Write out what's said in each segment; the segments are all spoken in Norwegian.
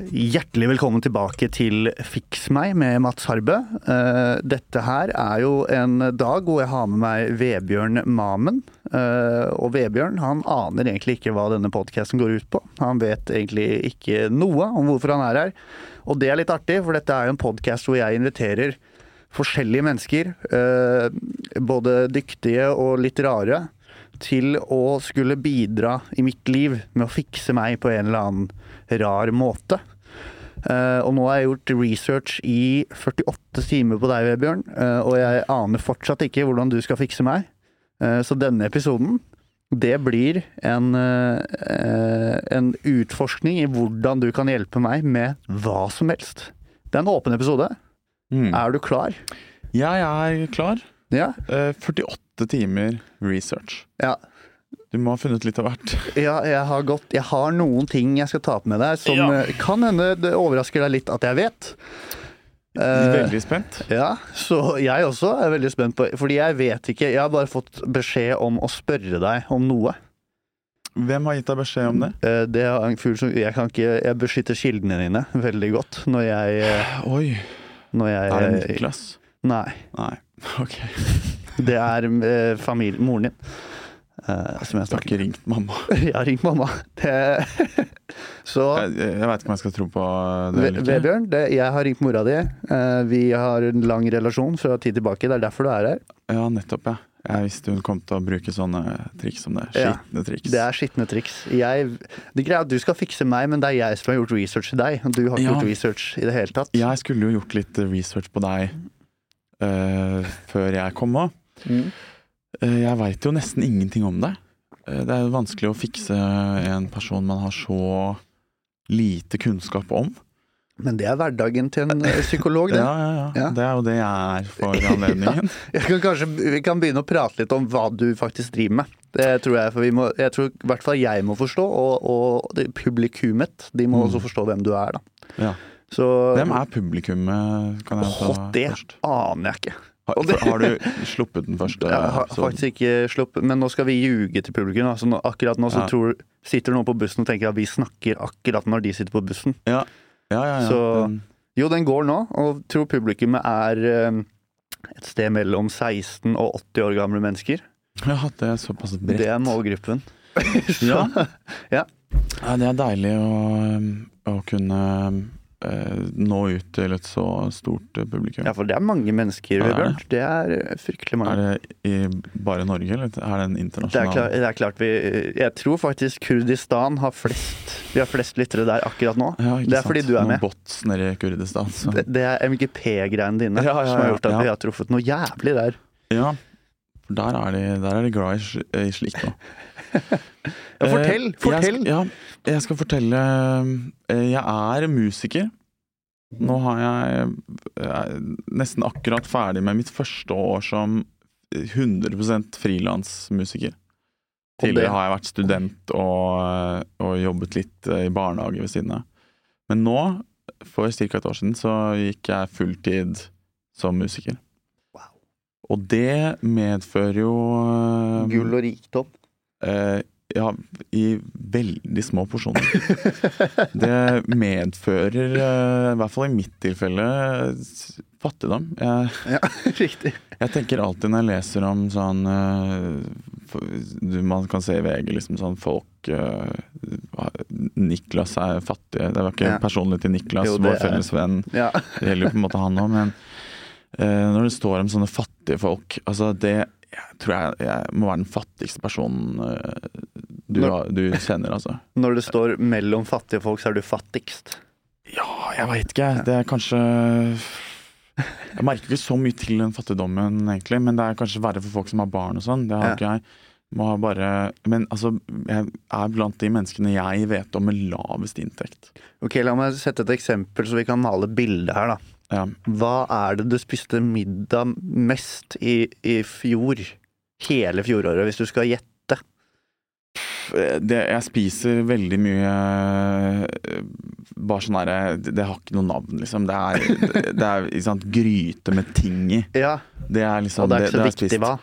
Hjertelig velkommen tilbake til Fiks meg med Mats Harbø. Eh, Dette her er jo en dag hvor jeg har med meg Vebjørn Mamen. Eh, Og Vebjørn han aner egentlig ikke hva denne podkasten går ut på. Han vet egentlig ikke noe om hvorfor han er her. Og det er litt artig, for dette er jo en podkast hvor jeg inviterer forskjellige mennesker, eh, både dyktige og litt rare, til å skulle bidra i mitt liv med å fikse meg på en eller annen rar måte. Eh, og nå har jeg gjort research i 48 timer på deg, Vebjørn, uh, og jeg aner fortsatt ikke hvordan du skal fikse meg. Uh, så denne episoden, det blir en, en utforskning i hvordan du kan hjelpe meg med hva som helst. Det er en åpen episode. Mm. Er du klar? Jeg er klar. Ja. Eh, 48 timer research. Ja. Du må ha funnet litt av hvert. Ja, jeg har gått Jeg har noen ting jeg skal ta på med deg som Ja. eh, kan hende det overrasker deg litt at jeg vet. Eh, Veldig spent. Ja, så jeg også er veldig spent på Fordi jeg vet ikke Jeg har bare fått beskjed om å spørre deg om noe. Hvem har gitt deg beskjed om det? Uh, Det er en fugl som Jeg kan ikke Jeg beskytter kildene dine veldig godt når jeg Oi, Når jeg er det Niklas? Nei. Nei. Ok. Det er uh, familien Moren din. Eh, som jeg du har ikke ringt mamma. Jeg har ringt mamma. Det, så Jeg, jeg veit ikke om jeg skal tro på det eller ikke. Vebjørn, det, jeg har ringt mora di. Uh, Vi har en lang relasjon fra tid tilbake. Det er derfor du er her. Ja, nettopp, ja. Jeg visste hun kom til å bruke sånne triks som det. Ja. Triks. Det er skitne triks. Jeg, det greia at Du skal fikse meg, men det er jeg som har gjort research til deg. Du har ikke Ja. gjort research i det hele tatt. Jeg skulle jo gjort litt research på deg uh, før jeg kom òg. Mm. Jeg veit jo nesten ingenting om deg. Eh, Det er jo vanskelig å fikse en person man har så lite kunnskap om. Men det er hverdagen til en eh, psykolog, det. Ja, ja, ja. Ja. Det er jo det jeg er for anledningen. ja. kan kanskje, vi kan begynne å prate litt om hva du faktisk driver med. Det tror jeg, for vi må, jeg tror i hvert fall jeg må forstå, og, og publikummet. De må Mm. også forstå hvem du er, da. Ja. Så Hvem er publikummet, kan jeg ta Åh, det først? aner jeg ikke. Har, det- har du sluppet den første Jeg har episoden? faktisk ikke sluppet, men nå skal vi ljuge til publikum. Altså, nå, akkurat nå så Ja. tror, sitter noen på bussen og tenker at vi snakker akkurat når de sitter på bussen. Ja, ja, ja. Så- Jo, den går nå, og tror publikummet er eh, et sted mellom 16 og 80 år gamle mennesker. ja, det er såpass bredt. Det er målgruppen. Ja. Ja. Ja, det er deilig å, å kunne nå ut til et så stort eh, publikum. Ja, for det er mange mennesker, vi det er Det er eh, fryktelig mange. Er det i bare Norge, eller er det en Det er, internasjonal klart, det er klart vi Jeg tror faktisk Kurdistan har flest Vi har flest lyttere der akkurat nå. Ja, Det er sant? fordi du er Noen med. bots nede i Kurdistan. Det, det er MGP-greiene dine Ja, ja, som har gjort at vi har truffet noe jævlig der. Ja, for der er de, der er de glad i, i slikt nå. Ja, fortell! Eh, Fortell! Jeg, skal- ja, jeg skal fortelle eh, Jeg er musiker. Nå har jeg, jeg er nesten akkurat ferdig med mitt første år som 100 frilansmusiker. Tidligere har jeg vært student og, og jobbet litt eh, i barnehage ved siden av. Men nå, for ca. et år siden, så gikk jeg fulltid som musiker. Wow. Og det medfører jo eh, Gull og rikdom. Eh, ja, i veldig små porsjoner. Det medfører, eh, i hvert fall i mitt tilfelle, fattigdom. Jeg, Ja, riktig. jeg tenker alltid når jeg leser om sånn eh, Man kan se i VG liksom sånn folk eh, Niklas er fattig. Det var ikke Ja. personlig til Niklas, Jo, vår felles venn. Ja. Det gjelder jo på en måte han òg, men når det står om sånne fattige folk Altså, det jeg tror jeg, jeg må være den fattigste personen eh, du, Når- du kjenner, altså. Når det står mellom fattige folk, så er du fattigst. Ja, jeg veit ikke. Det er kanskje Jeg merker ikke så mye til den fattigdommen, egentlig, men det er kanskje verre for folk som har barn og sånn. Det har ikke jeg. Bare Men altså, jeg er blant de menneskene jeg vet om med lavest inntekt. Ok, La meg sette et eksempel, så vi kan male bildet her. da. Ja. Hva er det du spiste middag mest i, i fjor? Hele fjoråret, hvis du skal gjette. det, jeg spiser veldig mye eh, Bare sånn herre det, det har ikke noe navn, liksom. Det er, det, er sant, gryte med ting i. Ja, Det er liksom Og det er ikke så viktig spist. hva.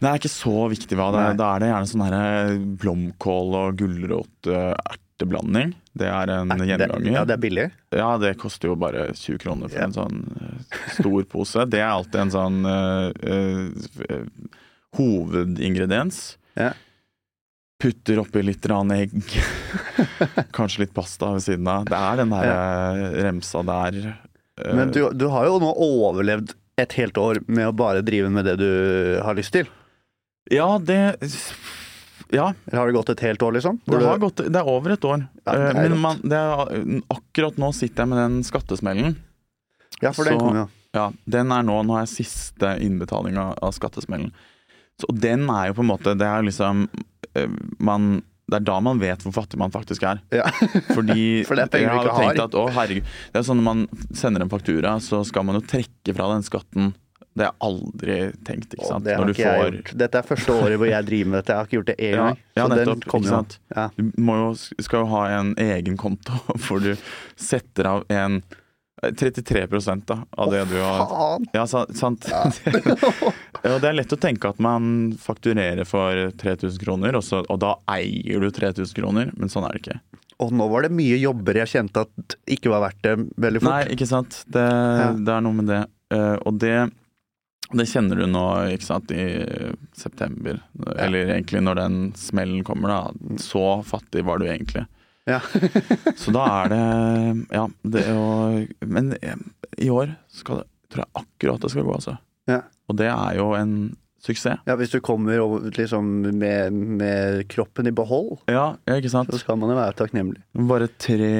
Det er ikke så viktig hva. Da er det gjerne sånn herre blomkål og gulrot, eh. Det er en Er det- Ja, det er billig. Ja, det koster jo bare 20 kroner for Ja. en sånn eh, stor pose. Det er alltid en sånn uh, uh, hovedingrediens. Ja. Putter oppi litt rann egg. Kanskje litt pasta ved siden av. Det er den der ja. remsa der. Men du, du har jo nå overlevd et helt år med å bare drive med det du har lyst til. Ja, det Ja, Eller har det gått et helt år, liksom? det, har gått, det er over et år. Ja, det Eh, Men man, det er, akkurat nå sitter jeg med den skattesmellen. ja, for den kommer jo. Ja, den er nå, nå er siste innbetaling av, av skattesmellen. Så den er jo på en måte Det er liksom eh, man, Det er da man vet hvor fattig man faktisk er. Ja. Fordi For det jeg har tenkt har. at å herregud Det er sånn når man sender en faktura, så skal man jo trekke fra den skatten. Det har jeg aldri tenkt, ikke sant. det ikke jeg får. Dette er første året hvor jeg driver med dette. Jeg har ikke gjort det én gang. ja, ja, nettopp, ikke sant? Ja. Du jo, skal jo ha en egen konto hvor du setter av en eh, 33 da, av det du har Faen! Ja, sant. Ja, det er lett å tenke at man fakturerer for 3000 kroner, og, så, og da eier du 3000 kroner, men sånn er det ikke. Og nå var det mye jobber jeg kjente at ikke var verdt det veldig fort. Nei, ikke sant. Det, det er noe med det. Eh, og det, det kjenner du nå, ikke sant, i september. Eller egentlig når den smellen kommer, da. Så fattig var du egentlig. Ja. Så da er det Ja, det å Men eh, i år skal det, tror jeg akkurat det skal gå, altså. Ja. Og det er jo en suksess. Ja, Hvis du kommer over, liksom, med, med kroppen i behold, Ja, ja, ikke sant. så skal man jo være takknemlig. Bare tre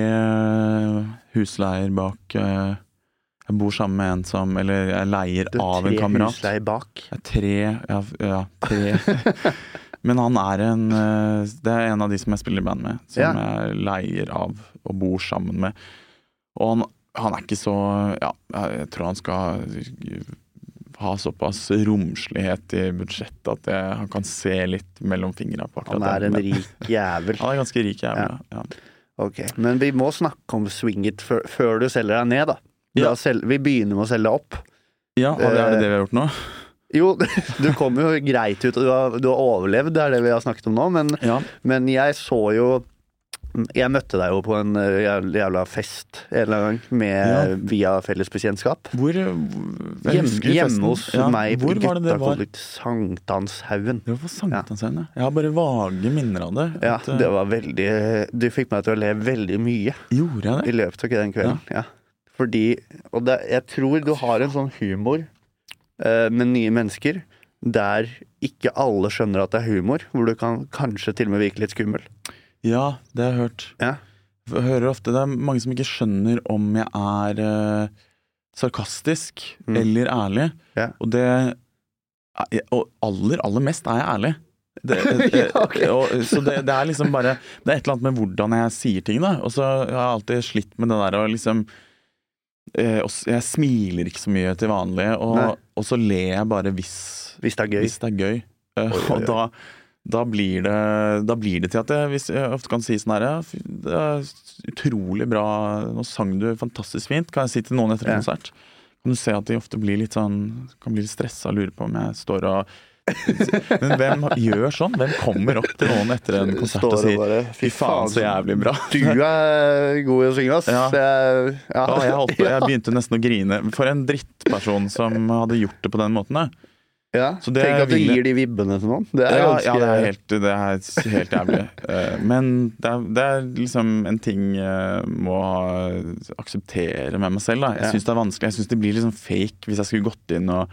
husleier bak eh, Jeg bor sammen med en som Eller jeg leier av en tre husleier bak. Ja, tre Ja, ja tre. Men han er en eh, Det er en av de som jeg spiller i band med, som Ja. jeg leier av og bor sammen med. Og han, han er ikke så Ja, jeg tror han skal ha såpass romslighet i budsjettet at jeg, han kan se litt mellom fingra på akkurat Han er en rik jævel. Han er ganske rik jævel, ja. Ok, Men vi må snakke om swing it før, før du selger deg ned, da. Ja. Selge, vi begynner med å selge opp. Ja, og er det det vi har gjort nå? Jo, du kom jo greit ut, og du har, du har overlevd, det er det vi har snakket om nå. Men, Ja. men jeg så jo Jeg møtte deg jo på en eh, jævla, fest en eller annen gang med, Ja. via felles bekjentskap. Hvor Hjem, hjemme hos Ja, meg på Hvor var det det Sankthanshaugen. Det var Sankthanshaugen, ja. Jeg har bare vage minner av det. Ja, At, eh, det var veldig Du fikk meg til å le veldig mye Gjorde jeg det? i løpet av den kvelden. Ja. Fordi Og det, jeg tror du har en sånn humor eh, med nye mennesker der ikke alle skjønner at det er humor, hvor du kan kanskje til og med virke litt skummel. Ja, det har jeg hørt. Ja. Jeg hører ofte det er mange som ikke skjønner om jeg er eh, sarkastisk Mm. eller ærlig. Ja. Og det Og aller, aller mest er jeg ærlig. Det, Ja, okay. og, så det, det er liksom bare Det er et eller annet med hvordan jeg sier ting, da. Og så har jeg alltid slitt med det der å liksom eh, Jeg smiler ikke så mye til vanlig, og, og så ler jeg bare hvis, Hvis det er gøy. hvis det er gøy. Eh, Oi, oi, Og da, da, blir det, da blir det til at jeg, jeg ofte kan si sånn her Det er utrolig bra, nå sang du fantastisk fint, kan jeg si til noen etter en Ja. konsert. Kan du se at de ofte blir litt sånn Kan bli litt stressa og lure på om jeg står og Men hvem gjør sånn? Hvem kommer opp til noen etter en konsert og sier bare, Fy faen, så jævlig bra. Du er god i å synge, ass. Ja. Jeg, ja. Ja, jeg, holdt jeg begynte nesten å grine. For en drittperson som hadde gjort det på den måten. da. Ja. Så det Tenk at du gir de vibbene til noen. Det er Ja, ganske ja det, er helt, det er helt jævlig. Eh, Men det er, det er liksom en ting jeg må akseptere med meg selv. Da. Jeg syns det er vanskelig. Jeg syns det blir liksom fake hvis jeg skulle gått inn og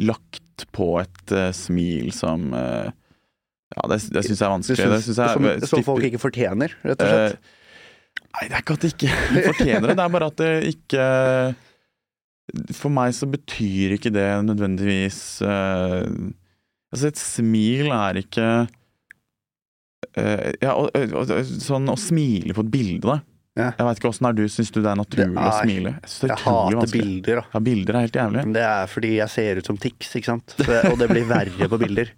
lagt på et uh, smil som uh, Ja, det, det syns jeg er vanskelig. Synes, det synes jeg, som, er- som folk ikke fortjener, rett og slett. Eh, Nei, det er ikke at det ikke fortjener det. Det er bare at det ikke For meg så betyr ikke det nødvendigvis eh, Altså, et smil er ikke eh, Ja, og, og, og, sånn å smile på et bilde, da. Ja. Jeg vet ikke åssen du, syns du det er naturlig Det å er- smile? Jeg Jeg hater vanskelig. bilder, da. Ja, bilder er helt jævlig. Det er fordi jeg ser ut som Tix, ikke sant. Så, og det blir verre på bilder.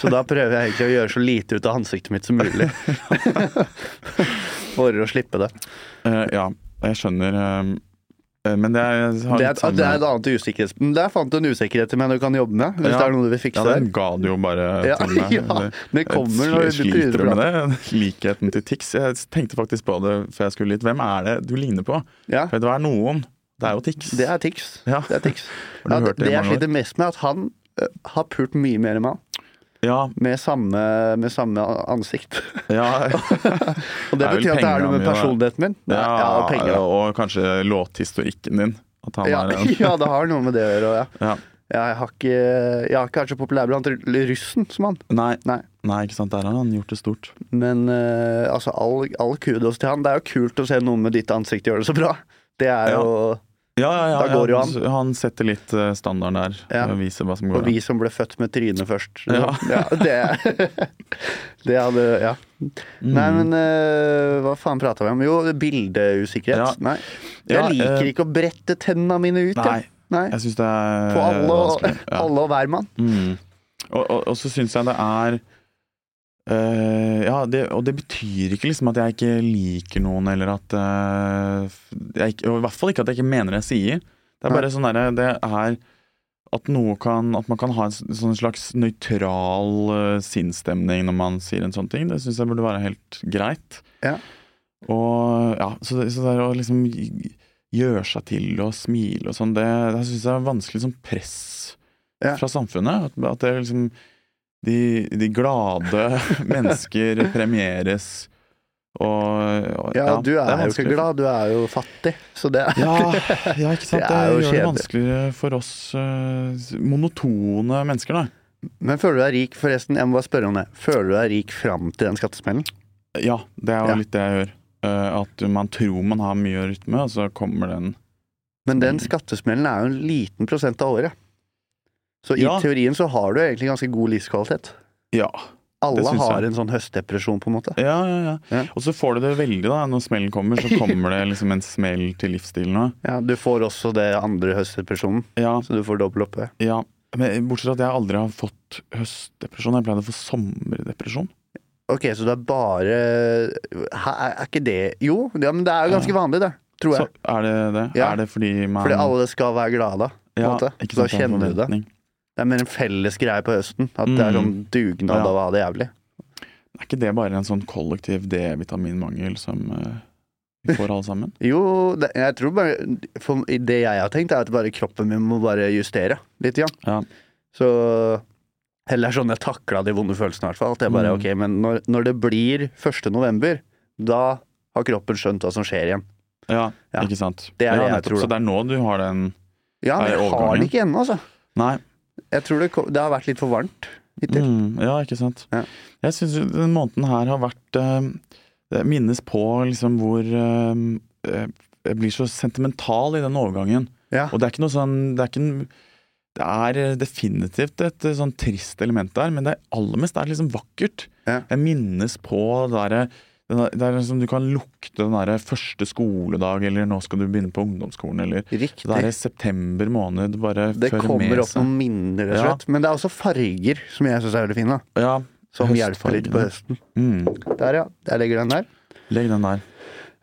Så da prøver jeg egentlig å gjøre så lite ut av ansiktet mitt som mulig. For å slippe det. Uh, ja, jeg skjønner. Eh, Men det er, Det er, litt det er et annet usikkerhet. Men der fant du en usikkerhet men du kan jobbe med, hvis Ja. det er noe du vil fikse ja, den ga du jo bare Ja, til meg. ja, det kommer når Jeg du sliter med det? Likheten til Tix. Jeg tenkte faktisk på det før jeg skulle litt. Hvem er det du ligner på? Ja, For det er noen. Det er jo Tix. det er Tix. Ja. Det er Tix. Det, det jeg sliter mest med, er at han ø, har pult mye mer enn meg. Ja, Med samme, med samme ansikt. ja, Og det Det betyr at det er noe med personligheten min. ja, ja og penger. og kanskje låthistorikken din. At han Ja, en ja, det har noe med det å gjøre. Ja. ja. Jeg har ikke, jeg har ikke vært så populær blant russen som han. Nei, Nei. nei, ikke sant. Der har han gjort det stort. Men uh, altså, all, all kudos til han. Det er jo kult å se noen med ditt ansikt gjøre det så bra. Det er jo Ja, ja, ja. Ja, jo han setter litt standarden der. Ja. Og viser hva som går an. vi som ble født med trynet først. Ja. det, det hadde Ja. Mm. Nei, men uh, hva faen prata vi om? Jo, bildeusikkerhet. Nei. Jeg liker eh, ikke å brette tenna mine ut, Nei, jeg. Nei. jeg syns det er På alle og, alle og hver mann. Mm. Og, og, og så syns jeg det er eh, Ja, det, og det betyr ikke liksom at jeg ikke liker noen, eller at uh, jeg Og i hvert fall ikke at jeg ikke mener det jeg sier. Det er bare bare sånn derre Det er at kan At man kan ha en sånn slags nøytral uh, sinnsstemning når man sier en sånn ting. Det syns jeg burde være helt greit. Ja. Og ja, så det, så det er å liksom gjøre seg til og smile og sånn, det, det syns jeg er vanskelig som press Ja. fra samfunnet. At, at det liksom de, de glade mennesker premieres og, og Ja, du er, er, jo ikke glad, du er jo fattig. Så det er Ja, ja, ikke sant. Det Det, gjør det vanskeligere for oss uh, monotone mennesker, da. Men føler du deg rik, forresten? Jeg må bare spørre om det. Føler du deg rik fram til den skattesmellen? Ja, det er jo Ja. litt det jeg gjør. Uh, at man tror man har mye rytme, og så kommer den Men den skattesmellen er jo en liten prosent av året. Så i Ja. teorien så har du egentlig ganske god livskvalitet. Ja. Alle har en sånn høstdepresjon, på en måte. Ja, ja, ja. Ja. Og så får du det veldig, da. Når smellen kommer, så kommer det liksom en smell til livsstilen òg. Ja, Du får også det andre høstdepresjonen, Ja, så du får dobbel oppe. ja. Men bortsett fra at jeg aldri har fått høstdepresjon. Jeg pleide å få sommerdepresjon. Ok, så det er bare Er ikke det Jo, ja, men det er jo ganske vanlig, det. Tror jeg. Så er det det? Ja. Er det fordi man Fordi alle skal være glade. På en ja, måte. ikke Da det er kjenner du det. Det er mer en felles greie på høsten. At det er Mm. sånn dugnad Ja. av å ha det jævlig. Er ikke det bare en sånn kollektiv D-vitaminmangel som uh, vi får alle sammen? Jo, det, jeg tror bare for, Det jeg har tenkt, er at bare kroppen min må bare justere litt. Ja. Ja. Så Heller sånn jeg takla de vonde følelsene, i hvert fall. At jeg bare, Mm. ok, men når, når det blir 1. november, da har kroppen skjønt hva som skjer igjen. Ja, Ja. ikke sant. Det er det jeg tror, Så det er nå du har den Ja, men Er jeg har den ikke ennå, altså. Nei. Jeg tror det, det har vært litt for varmt hittil. Mm, ja, ikke sant. Ja. Jeg syns denne måneden her har vært eh, det Minnes på liksom hvor eh, eh, Jeg blir så sentimental i den overgangen. Ja. Og det er ikke noe sånn Det er, ikke, en- det er definitivt et sånn trist element der, men det er aller mest er liksom vakkert. Ja. Jeg minnes på det derre der- det er liksom Du kan lukte den derre første skoledag, eller nå skal du begynne på ungdomsskolen, eller Riktig. det er september måned bare Det fører kommer opp noen minner, rett og Ja. Men det er også farger som jeg syns er veldig fine. da. Ja. Som hjelper litt på høsten. Mm. Der, ja. Jeg legger den der. Legg den der.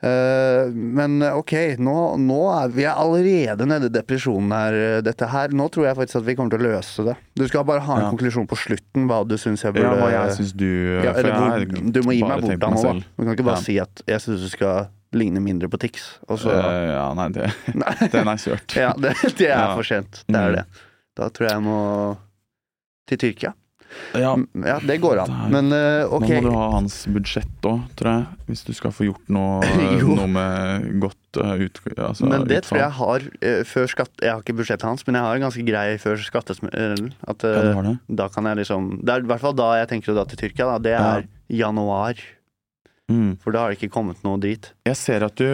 Eh, men ok, nå, nå er vi er allerede nede i depresjonen her. eh, Dette her. Nå tror jeg faktisk at vi kommer til å løse det. Du skal bare ha en Ja. konklusjon på slutten, hva du syns jeg Ja, burde hva jeg syns du Ja, eller jeg hvor, Du må gi meg hvordan nå, da. Du kan ikke bare Ja. si at jeg syns du skal ligne mindre på Tix, så Eh, ja, nei, det, den er kjørt. Ja, det, det er Ja. for sent. Det er Mm. det. Da tror jeg jeg må til Tyrkia. Ja, Ja, det går an. Men uh, ok. Nå må du ha hans budsjett òg, tror jeg. Hvis du skal få gjort noe, noe med godt uh, ut, altså, Men det utfall. tror jeg har uh, før skatt... Jeg har ikke budsjettet hans, men jeg har en ganske grei før skattesmellen. At Ja, eh, det? da kan jeg liksom Det er i hvert fall da jeg tenker å dra til Tyrkia. Da. Det Ja. er januar. Mm. For da har det ikke kommet noe drit. Jeg ser at du,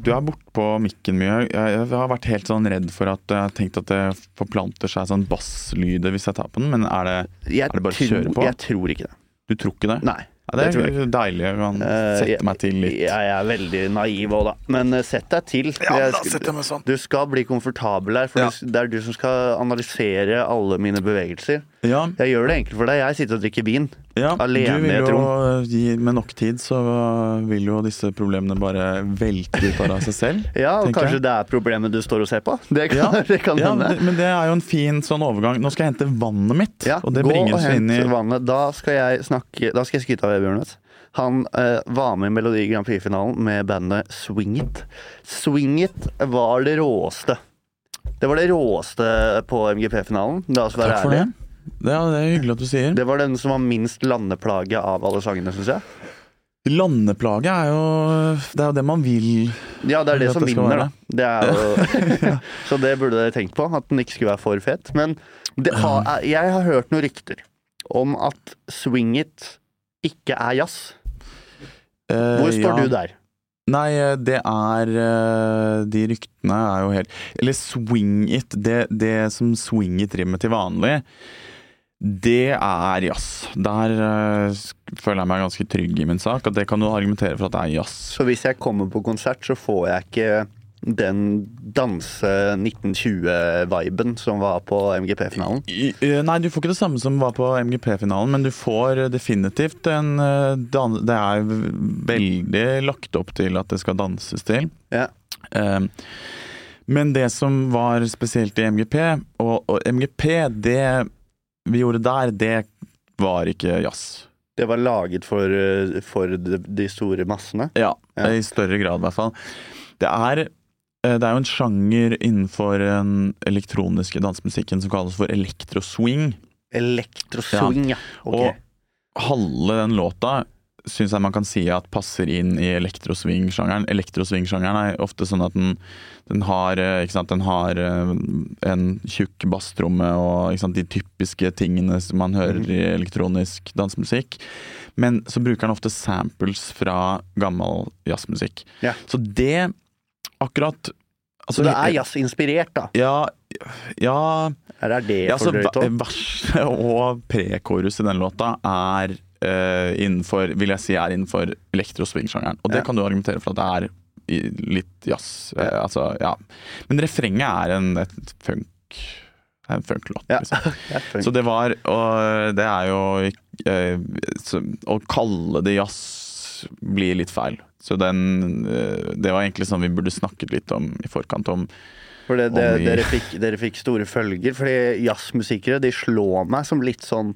du er bortpå mikken mye. Jeg, jeg har vært helt sånn redd for at jeg har tenkt at det forplanter seg sånn basslyder hvis jeg tar på den, men er det Jeg, Er det bare å kjøre på? jeg tror ikke det. Du tror ikke det? Nei. Ja, det det er deilig. Jeg kan Eh, sette jeg- meg til litt. Jeg er veldig naiv òg, da. Men uh, sett deg til. Jeg sk- jeg meg sånn. Du skal bli komfortabel her, for Ja. du- det er du som skal analysere alle mine bevegelser. Ja, Jeg gjør det enkelt for deg. Jeg sitter og drikker vin. ja. Alene i et jo gi Med nok tid så vil jo disse problemene bare velte ut av seg selv. Ja, og kanskje jeg. det er problemet du står og ser på. Det kan, Ja, det kan Ja, hende. men det er jo en fin sånn overgang. Nå skal jeg hente vannet mitt, Ja, og det gå og inn i vannet. Da skal jeg snakke Da skal jeg skryte av Vebjørn. Han eh, var med i Melodi Grand Prix-finalen med bandet Swing It. Swing It var det råeste. Det var det råeste på MGP-finalen. La oss være Takk for det. ærlige. Ja, det er hyggelig at du sier. Det var den som var minst landeplage av alle sangene, syns jeg. Landeplage er jo Det er jo det man vil Ja, det er det som det vinner, da. Det er jo, så det burde dere tenkt på, at den ikke skulle være for fet. Men det har, jeg har hørt noen rykter om at Swing It ikke er jazz. Eh, Hvor står ja. du der? Nei, det er eh, De ryktene er jo helt Eller swing it. Det, det som swing it rimmer til vanlig, det er jazz. Der uh, føler jeg meg ganske trygg i min sak. At det kan du argumentere for at det er jazz. Så hvis jeg kommer på konsert, så får jeg ikke den danse 1920-viben som var på MGP-finalen. Eh, Nei, du får ikke det samme som var på MGP-finalen, men du får eh, definitivt en Det er veldig lagt opp til at det skal danses til. Ja. Men det som var spesielt i MGP, og, og MGP, det vi gjorde der, det var ikke jazz. Det var laget for, eh, for de, store massene. Ja, Ja. i større grad i hvert fall. Det er, eh, det er jo en sjanger innenfor den elektroniske dansemusikken som kalles for elektroswing. Elektroswing, ja. Okay. Og halve den låta syns jeg man kan si at passer inn i elektroswing-sjangeren. Elektroswing-sjangeren er ofte sånn at den, den har, eh, sant, den har eh, en tjukk basstromme og sant, de typiske tingene som man hører Mhm. i elektronisk dansemusikk. Men så bruker den ofte samples fra gammel jazzmusikk. Ja. Så det akkurat altså, Så det er jazzinspirert, da. Ja, ja er det ja, for så drøyt ve- òg? Verset og prekorus i den låta er eh, innenfor Vil jeg si er innenfor elektro-swing-sjangeren. Og det Ja. kan du argumentere for at det er litt jazz. Uh, altså, ja. Men refrenget er en et funk det er en funklåt. Ja. Liksom. Så det var Og det er jo eh, Å kalle det jazz blir litt feil. Så den Det var egentlig sånn vi burde snakket litt om i forkant om For det, det, Om vi- dere, fikk, dere fikk store følger. Fordi jazzmusikere de slår meg som litt sånn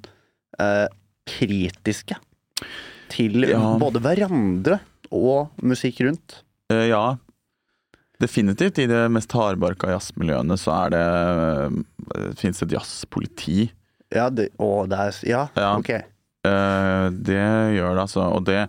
eh, kritiske til Ja. både hverandre og musikk rundt. Uh, ja. Definitivt. I det mest hardbarka jazzmiljøene så er det uh, Fins et jazzpoliti. Ja, det, å, det er Ja, Ja. ok. Uh, det gjør det, altså. Og det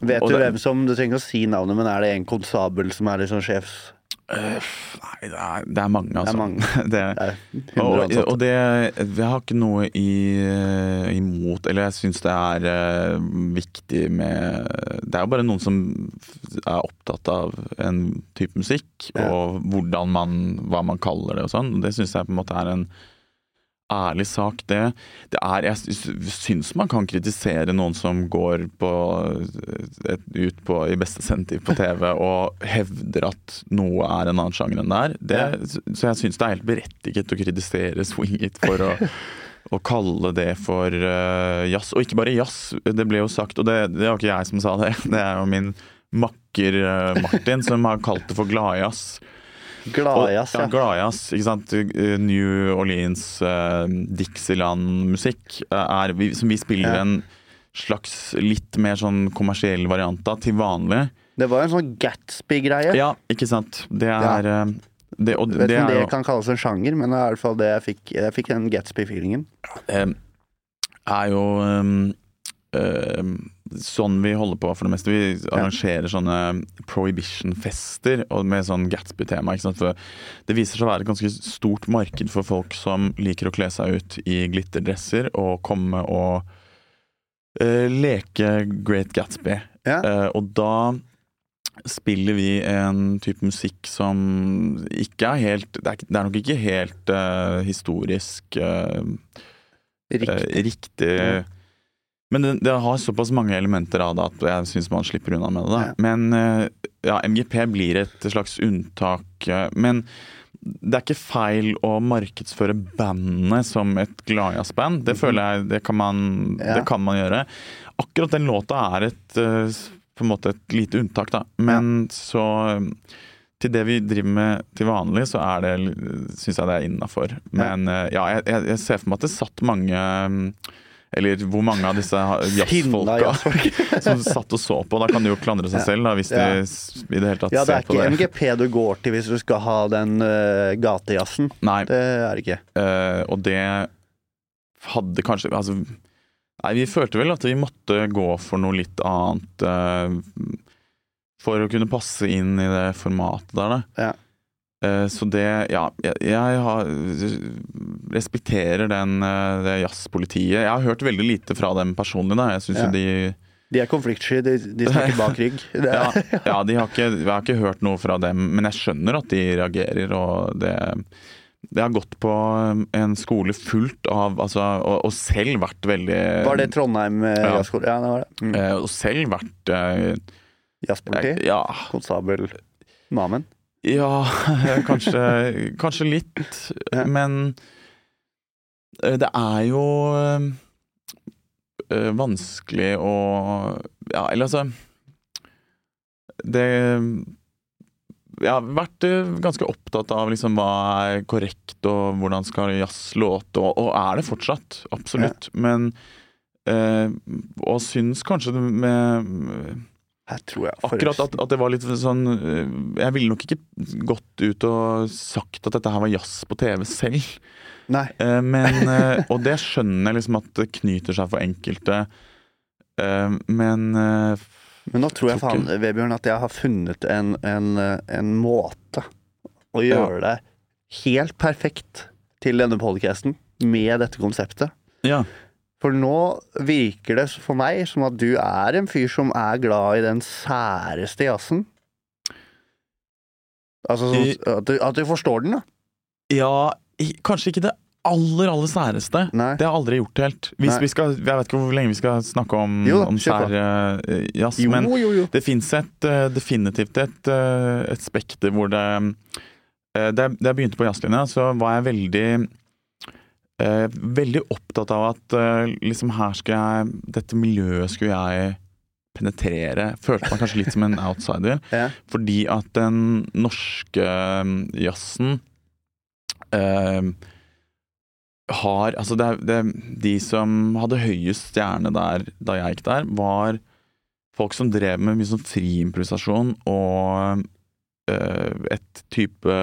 Vet Og du det- hvem som Du trenger ikke å si navnet, men er det en konstabel som er liksom sjefs... eh, Nei, det er, det er mange, altså. Det er mange. Det, Det er og, og det Jeg har ikke noe i, eh, imot Eller jeg syns det er uh, viktig med Det er jo bare noen som er opptatt av en type musikk, Ja. og hvordan man Hva man kaller det og sånn. Det syns jeg på en måte er en ærlig sak, det. Det er Jeg sy- syns man kan kritisere noen som går på ut på, i beste sendetid på TV og hevder at noe er en annen sjanger enn det er. Det, Så jeg syns det er helt berettiget å kritisere Swing It for å å kalle det for uh, jazz. Og ikke bare jazz, det ble jo sagt, og det, det var ikke jeg som sa det, det er jo min makker eh, Martin som har kalt det for gladjazz. Gladjazz, ja. ja. Gladjazz, ikke sant. Eh, New Orleans, uh, Dixieland-musikk uh, som vi spiller Ja. en slags litt mer sånn kommersiell variant av til vanlig. Det var en sånn Gatsby-greie. Ja, ikke sant. Det er ja. det, og Vet det ikke om det kan kalles en sjanger, men det er i hvert fall det jeg fikk. Jeg fikk den Gatsby-feelingen. Det er jo um, eh, sånn vi holder på for det meste. Vi arrangerer sånne prohibition-fester med sånn Gatsby-tema. det viser seg å være et ganske stort marked for folk som liker å kle seg ut i glitterdresser og komme og uh, leke Great Gatsby. Ja. Uh, og da spiller vi en type musikk som ikke er helt Det er, det er nok ikke helt uh, historisk Riktig. riktig. Men det, det har såpass mange elementer av det at jeg syns man slipper unna med det. Ja. Men eh, ja, MGP blir et slags unntak. eh, Men det er ikke feil å markedsføre bandene som et gladjazzband. Det føler jeg det kan, man, Ja. det kan man gjøre. Akkurat den låta er et eh, på en måte et lite unntak, da. Men så til det vi driver med til vanlig, så er det syns jeg det er innafor. Men ja, jeg, jeg, ser for meg at det satt mange Eller hvor mange av disse jazzfolka jazzfolk. som satt og så på. Da kan de jo klandre seg Ja. selv, da, hvis de Ja. i det hele tatt Ja, det er ser på ikke det. MGP du går til hvis du skal ha den uh, gatejazzen. Nei, Det er det ikke. Uh, og det hadde kanskje altså, Nei, vi følte vel at vi måtte gå for noe litt annet Uh, for å kunne passe inn i det formatet der, da. Ja. Eh, så det Ja, jeg, har, respekterer den, eh, det jazzpolitiet. Jeg har hørt veldig lite fra dem personlig, da. Jeg syns Ja. jo de De er konfliktsky, de, de snakker bak rygg. Ja, ja, de har ikke, jeg har ikke hørt noe fra dem, men jeg skjønner at de reagerer, og det det har gått på en skole fullt av altså, og, og selv vært veldig Var det Trondheim eh, Ja. jazzskole? Ja, det var det. Mm. Og selv vært eh, Jazzpoliti? Ja, Konstabel Mamen? Ja kanskje, kanskje litt, Ja. men eh, det er jo eh, vanskelig å Ja, eller altså Det Jeg har vært eh, ganske opptatt av liksom hva er korrekt, og hvordan skal jazz låte, og, og er det fortsatt. Absolutt. Men eh, Og syns kanskje det med Her tror jeg Akkurat at, at det var litt sånn eh, Jeg ville nok ikke gått ut og sagt at dette her var jazz på TV selv. Nei. Eh, Men, eh, og det skjønner jeg liksom at det knyter seg for enkelte. Men Men nå tror jeg faen, Vebjørn, at jeg har funnet en, en, en måte å gjøre det helt perfekt til denne podcasten med dette konseptet. ja. For nå virker det for meg som at du er en fyr som er glad i den særeste jazzen. Altså sånn, at, du, at du forstår den, da. ja Kanskje ikke det aller, aller særeste. Nei. Det har jeg aldri gjort helt. Skal, jeg vet ikke hvor lenge vi skal snakke om, Jo om sær uh, jazz, Jo, men jo. Det fins definitivt et, uh, et spekter hvor det eh, da jeg begynte på jazzlinja, så var jeg veldig eh, Veldig opptatt av at eh, liksom her skal jeg Dette miljøet skulle jeg penetrere. Følte meg kanskje litt som en outsider. Ja. Fordi at den norske eh, jazzen eh, har Altså, det, det, de som hadde høyest stjerne der da jeg gikk der, var folk som drev med mye sånn friimprovisasjon og eh, et type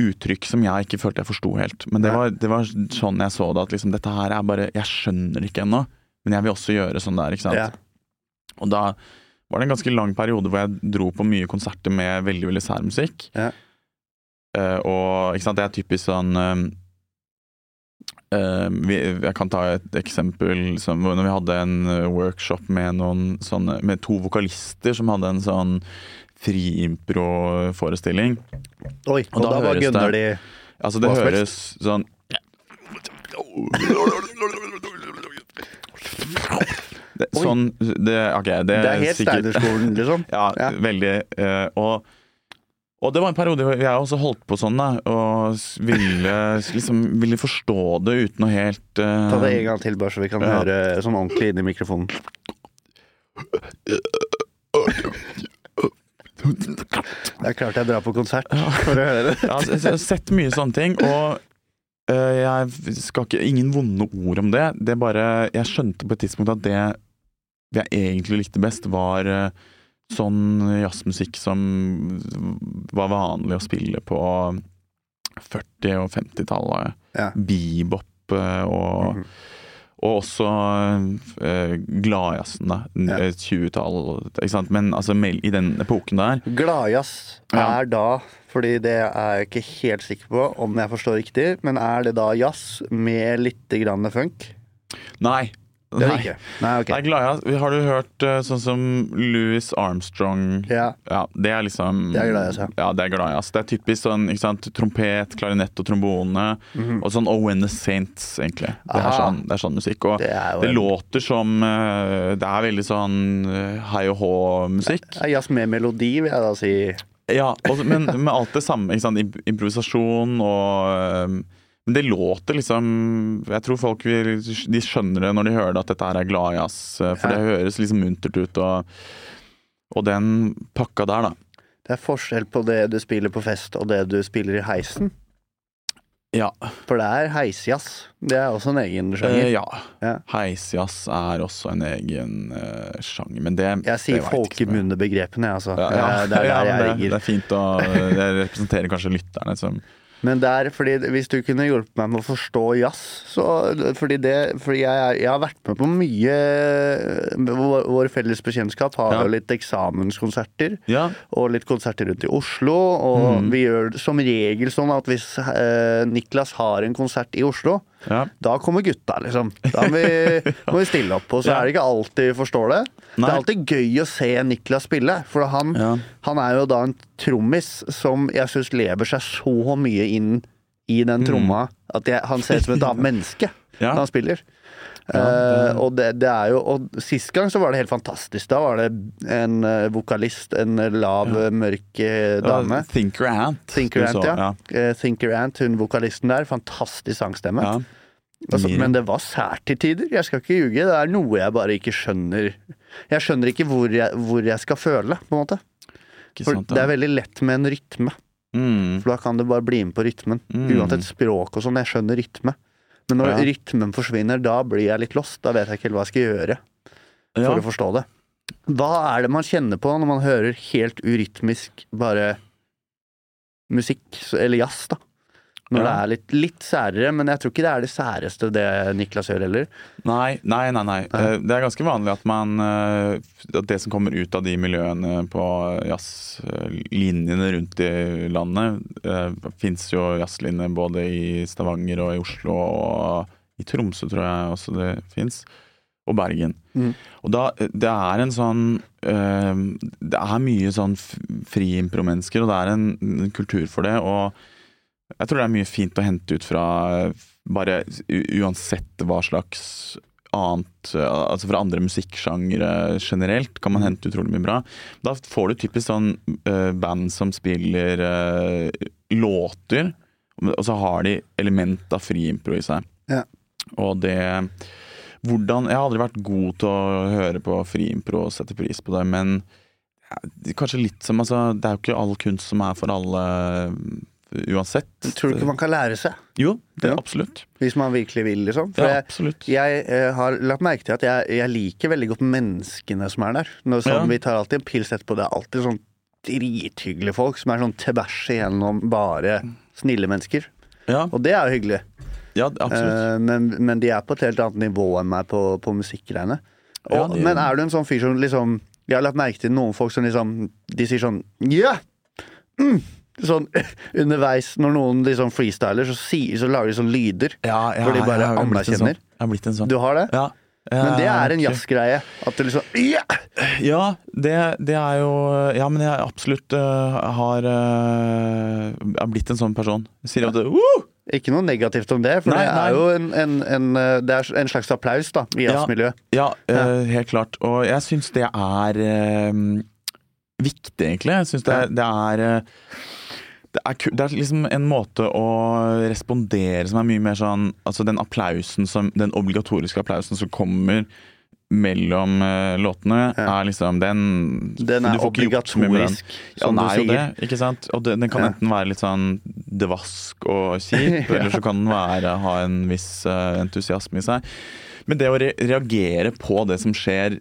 uttrykk som jeg ikke følte jeg forsto helt. Men det var, det var sånn jeg så det, at liksom dette her er bare Jeg skjønner ikke ennå, men jeg vil også gjøre sånn der, ikke sant. Ja. Og da var det en ganske lang periode hvor jeg dro på mye konserter med veldig veldig sær musikk. Ja. Uh, og ikke sant, det er typisk sånn uh, Uh, vi, Jeg kan ta et eksempel som når vi hadde en workshop med sånne Med to vokalister som hadde en sånn friimpro-forestilling. Oi, og, Og da da, bare gunner de Altså, det høres sånn det, Sånn det, Ok, det, Det er helt Steinerskolen, liksom. Ja, Ja. veldig. eh, og, og det var en periode hvor jeg også holdt på sånn, da. Og ville, liksom, ville forstå det uten å helt uh, Ta det en gang til, bare så vi kan Ja. høre sånn ordentlig inn i mikrofonen. Det er klart jeg drar på konsert for å høre det. Ja, altså, jeg har sett mye sånne ting, og eh, jeg skal ikke Ingen vonde ord om det. Det er bare Jeg skjønte på et tidspunkt at det jeg egentlig likte best, var eh, sånn jazzmusikk som var vanlig å spille på 40- og 50-tallet. Ja. Bebop og og Mhm. Og også uh, gladjazzen, da. Ja. Eh, 20-tall, ikke sant. Men altså, i den epoken der Gladjazz Ja. er da, fordi det er jeg ikke helt sikker på om jeg forstår riktig, men er det da jazz med litt grann funk? Nei. Det er det ikke. Nei, okay. Nei, gladjazz. Har du hørt eh, sånn som Louis Armstrong? Ja. Ja, det er liksom Det er gladjazz, ja. Ja, det er gladjazz. Det er typisk sånn ikke sant? trompet, klarinett og trombone. Mhm. Og sånn Oh When the Saints, egentlig. Det er sånn, det er sånn musikk. Og Det er det låter som eh, Det er veldig sånn eh, hei og hå-musikk. Jazz yes, med melodi, vil jeg da si. Ja, også, men med alt det samme. Improvisasjon og Men det låter liksom Jeg tror folk vil, de skjønner det når de hører at dette her er gladjazz, øh, for Ja. det høres liksom muntert ut. Og, og den pakka der, da. Det er forskjell på det du spiller på fest og det du spiller i heisen. Ja. For det er heisjazz. Det er også en egen Eh, sjanger. ja. Ja. Heisjazz er også en egen uh, sjanger, men det Jeg sier det folkemunnebegrepene, jeg, altså. Ja, ja, Eh, Det er der ja, det, er, det, det er fint å Det representerer kanskje lytterne som Men der, fordi hvis du kunne hjulpet meg med å forstå jazz så, Fordi, det, fordi jeg, jeg har vært med på mye Vår, vår felles bekjentskap har Ja. jo litt eksamenskonserter. Ja. Og litt konserter rundt i Oslo. Og Mm. vi gjør som regel sånn at hvis eh, Niklas har en konsert i Oslo, ja. da kommer gutta, liksom. Da må vi, må vi stille opp. Og så er det ikke alltid vi forstår det. Det er alltid gøy å se Niklas spille, for han, Ja. han er jo da en trommis som jeg syns lever seg så mye inn i den tromma at jeg, han ser ut som et annet menneske Mm. Ja. når han spiller. Ja, det- Eh, og det, det er jo Og sist gang så var det helt fantastisk. Da var det en eh, vokalist, en lav, Ja. mørk eh, dame. Thinker Ant. Thinker Ant, ja. ja. Thinker Ant, hun vokalisten der. Fantastisk sangstemme. ja. Altså, men det var sært til tider. Jeg skal ikke ljuge. Det er noe jeg bare ikke skjønner. Jeg skjønner ikke hvor jeg, hvor jeg skal føle, på en måte. Ikke For sant, det er veldig lett med en rytme. Mm. For da kan du bare bli med på rytmen. Mm. Uansett språk og sånn. Jeg skjønner rytme. Men når Ja. rytmen forsvinner, da blir jeg litt lost. Da vet jeg ikke helt hva jeg skal gjøre for Ja. å forstå det. Hva er det man kjenner på når man hører helt urytmisk bare musikk, eller jazz, da? Når Ja. det er litt, litt særere, men jeg tror ikke det er det særeste det Niklas gjør heller. Nei, nei, nei. nei. Eh, Det er ganske vanlig at man eh, At det som kommer ut av de miljøene på jazzlinjene rundt i landet uh, Fins jo jazzlinjer både i Stavanger og i Oslo og i Tromsø, tror jeg også det fins. Og Bergen. Mm. Og da, det er en sånn eh, Det er mye sånn friimpro-mennesker, og det er en, en kultur for det. Og jeg tror det er mye fint å hente ut fra bare uansett hva slags annet Altså fra andre musikksjangre generelt kan man hente utrolig mye bra. Da får du typisk sånn uh, band som spiller uh, låter, og så har de element av friimpro i seg. Ja. Og det hvordan, Jeg har aldri vært god til å høre på friimpro og sette pris på det, men ja, kanskje litt som altså, Det er jo ikke all kunst som er for alle uansett. Tror du ikke man kan lære seg, Jo, det Ja. absolutt. hvis man virkelig vil, liksom? For Ja, absolutt. jeg jeg, har lagt merke til at jeg, jeg liker veldig godt menneskene som er der. Når, sånn, Ja. Vi tar alltid en pils etterpå. Det er alltid sånn drithyggelige folk som er sånn tvers igjennom bare snille mennesker. Ja, Og det er jo hyggelig. ja absolutt. Eh, men, men de er på et helt annet nivå enn meg på, på musikkgreiene. Ja, de- Men er du en sånn fyr som liksom Jeg har lagt merke til noen folk som liksom De sier sånn Ja! Mm! Sånn underveis, når noen liksom freestyler, så, sier, så lager de sånn lyder. ja, hvor de bare sånn. anerkjenner. En sånn. Du har det? Ja. Men det er en jazzgreie. At det liksom ja! Ja, det, det er jo Ja, men jeg absolutt uh, har uh, er blitt en sånn person. Sier at uh! Ikke noe negativt om det, for Nei, det nei. er jo en, en, en, eh, det er en slags applaus da, i Ja. jazzmiljøet. Ja, øh, helt klart. Og jeg syns det er viktig, egentlig. Jeg syns det, det er det er, det er liksom en måte å respondere som er mye mer sånn Altså den applausen som Den obligatoriske applausen som kommer mellom øh, låtene, Ja. er liksom den Den er obligatorisk, Ja, som den du er sier. det, ikke sant? Og den, den kan Ja. enten være litt sånn devask og kjip, Ja. eller så kan den være, ha en viss eh, entusiasme i seg. Men det å re reagere på det som skjer